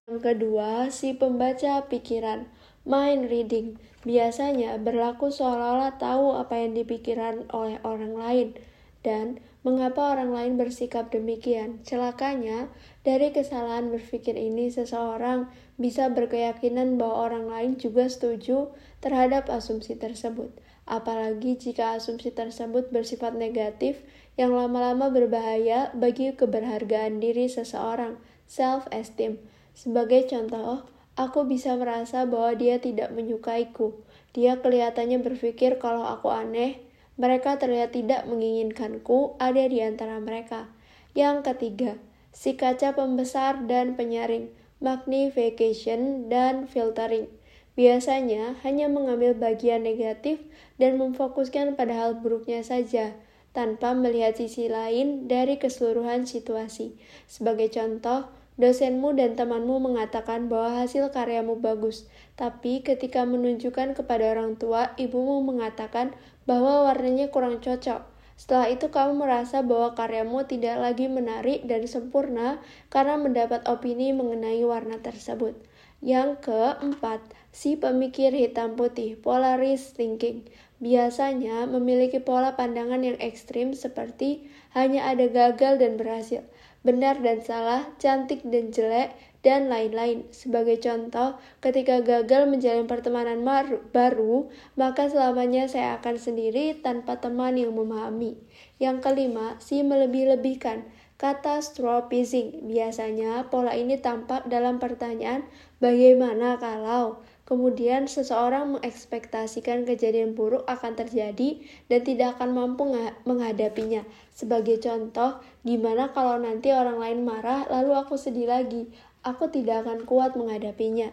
Yang kedua, si pembaca pikiran, mind reading, biasanya berlaku seolah-olah tahu apa yang dipikirkan oleh orang lain dan mengapa orang lain bersikap demikian. Celakanya, dari kesalahan berpikir ini seseorang bisa berkeyakinan bahwa orang lain juga setuju terhadap asumsi tersebut. Apalagi jika asumsi tersebut bersifat negatif yang lama-lama berbahaya bagi keberhargaan diri seseorang, self-esteem. Sebagai contoh, aku bisa merasa bahwa dia tidak menyukaiku. Dia kelihatannya berpikir kalau aku aneh, mereka terlihat tidak menginginkanku ada di antara mereka. Yang ketiga, si kaca pembesar dan penyaring, magnification dan filtering. Biasanya hanya mengambil bagian negatif dan memfokuskan pada hal buruknya saja, tanpa melihat sisi lain dari keseluruhan situasi. Sebagai contoh, dosenmu dan temanmu mengatakan bahwa hasil karyamu bagus, tapi ketika menunjukkan kepada orang tua, ibumu mengatakan bahwa warnanya kurang cocok. Setelah itu kamu merasa bahwa karyamu tidak lagi menarik dan sempurna karena mendapat opini mengenai warna tersebut. Yang keempat, si pemikir hitam putih, polaris thinking, biasanya memiliki pola pandangan yang ekstrim seperti hanya ada gagal dan berhasil, benar dan salah, cantik dan jelek, dan lain-lain. Sebagai contoh, ketika gagal menjalin pertemanan baru, maka selamanya saya akan sendiri tanpa teman yang memahami. Yang kelima, si melebih-lebihkan. Catastrophizing. Biasanya pola ini tampak dalam pertanyaan bagaimana kalau kemudian seseorang mengekspektasikan kejadian buruk akan terjadi dan tidak akan mampu menghadapinya. Sebagai contoh, gimana kalau nanti orang lain marah lalu aku sedih lagi? Aku tidak akan kuat menghadapinya.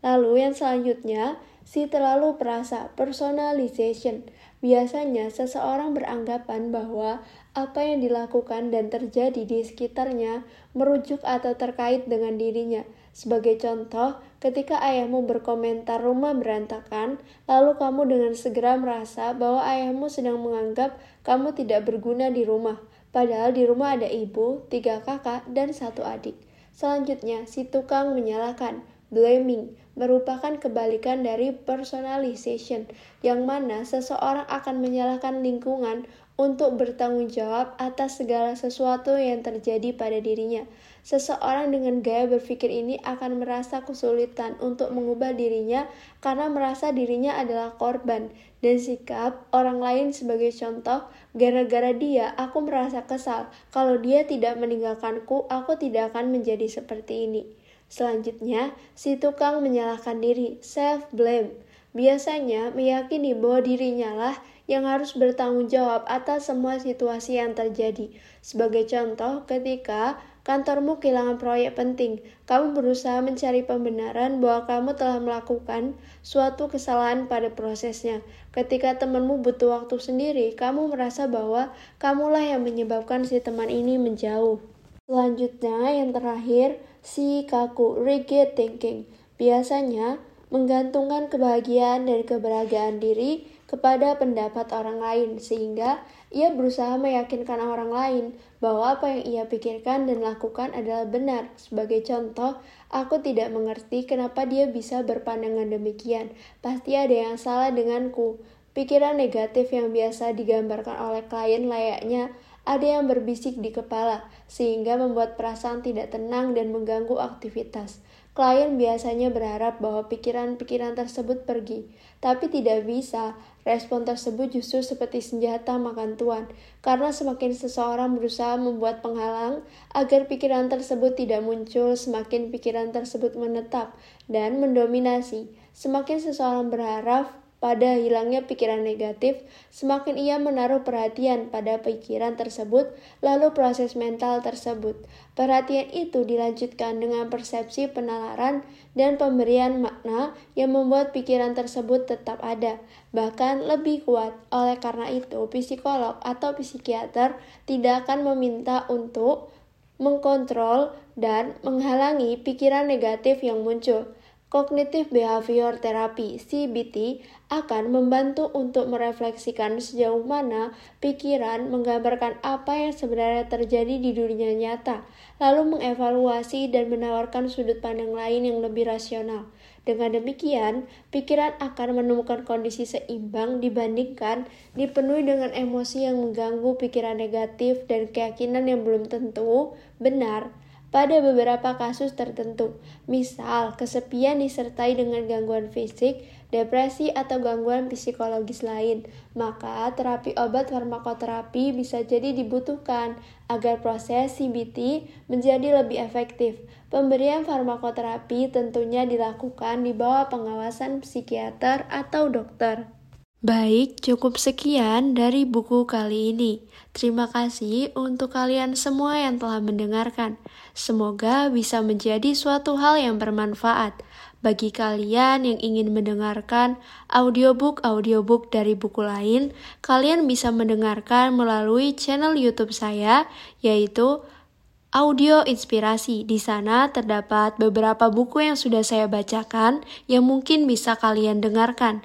Lalu yang selanjutnya, si terlalu perasa, personalization. Biasanya seseorang beranggapan bahwa apa yang dilakukan dan terjadi di sekitarnya merujuk atau terkait dengan dirinya. Sebagai contoh, ketika ayahmu berkomentar rumah berantakan, lalu kamu dengan segera merasa bahwa ayahmu sedang menganggap kamu tidak berguna di rumah. Padahal di rumah ada ibu, tiga kakak, dan satu adik. Selanjutnya, si tukang menyalahkan, blaming, merupakan kebalikan dari personalization, yang mana seseorang akan menyalahkan lingkungan untuk bertanggung jawab atas segala sesuatu yang terjadi pada dirinya. Seseorang dengan gaya berpikir ini akan merasa kesulitan untuk mengubah dirinya karena merasa dirinya adalah korban dan sikap orang lain sebagai contoh, gara-gara dia aku merasa kesal. Kalau dia tidak meninggalkanku, aku tidak akan menjadi seperti ini. Selanjutnya, si tukang menyalahkan diri, self blame. Biasanya meyakini bahwa dirinya lah yang harus bertanggung jawab atas semua situasi yang terjadi. Sebagai contoh, ketika kantormu kehilangan proyek penting, kamu berusaha mencari pembenaran bahwa kamu telah melakukan suatu kesalahan pada prosesnya. Ketika temanmu butuh waktu sendiri, kamu merasa bahwa kamulah yang menyebabkan si teman ini menjauh. Selanjutnya, yang terakhir, si kaku, rigid thinking. Biasanya, menggantungkan kebahagiaan dan keberagaman diri kepada pendapat orang lain, sehingga ia berusaha meyakinkan orang lain bahwa apa yang ia pikirkan dan lakukan adalah benar. Sebagai contoh, aku tidak mengerti kenapa dia bisa berpandangan demikian. Pasti ada yang salah denganku. Pikiran negatif yang biasa digambarkan oleh klien layaknya ada yang berbisik di kepala, sehingga membuat perasaan tidak tenang dan mengganggu aktivitas. Klien biasanya berharap bahwa pikiran-pikiran tersebut pergi, tapi tidak bisa. Respon tersebut justru seperti senjata makan tuan, karena semakin seseorang berusaha membuat penghalang agar pikiran tersebut tidak muncul, semakin pikiran tersebut menetap dan mendominasi. Semakin seseorang berharap pada hilangnya pikiran negatif, semakin ia menaruh perhatian pada pikiran tersebut, lalu proses mental tersebut. Perhatian itu dilanjutkan dengan persepsi penalaran dan pemberian makna yang membuat pikiran tersebut tetap ada, bahkan lebih kuat. Oleh karena itu, psikolog atau psikiater tidak akan meminta untuk mengkontrol, dan menghalangi pikiran negatif yang muncul. Cognitive Behavior Therapy (CBT) akan membantu untuk merefleksikan sejauh mana pikiran menggambarkan apa yang sebenarnya terjadi di dunia nyata, lalu mengevaluasi dan menawarkan sudut pandang lain yang lebih rasional. Dengan demikian, pikiran akan menemukan kondisi seimbang dibandingkan dipenuhi dengan emosi yang mengganggu pikiran negatif dan keyakinan yang belum tentu benar pada beberapa kasus tertentu, misal kesepian disertai dengan gangguan fisik, depresi, atau gangguan psikologis lain, maka terapi obat farmakoterapi bisa jadi dibutuhkan agar proses CBT menjadi lebih efektif. Pemberian farmakoterapi tentunya dilakukan di bawah pengawasan psikiater atau dokter. Baik, cukup sekian dari buku kali ini. Terima kasih untuk kalian semua yang telah mendengarkan. Semoga bisa menjadi suatu hal yang bermanfaat. Bagi kalian yang ingin mendengarkan audiobook-audiobook dari buku lain, kalian bisa mendengarkan melalui channel YouTube saya, yaitu Audio Inspirasi. Di sana terdapat beberapa buku yang sudah saya bacakan yang mungkin bisa kalian dengarkan.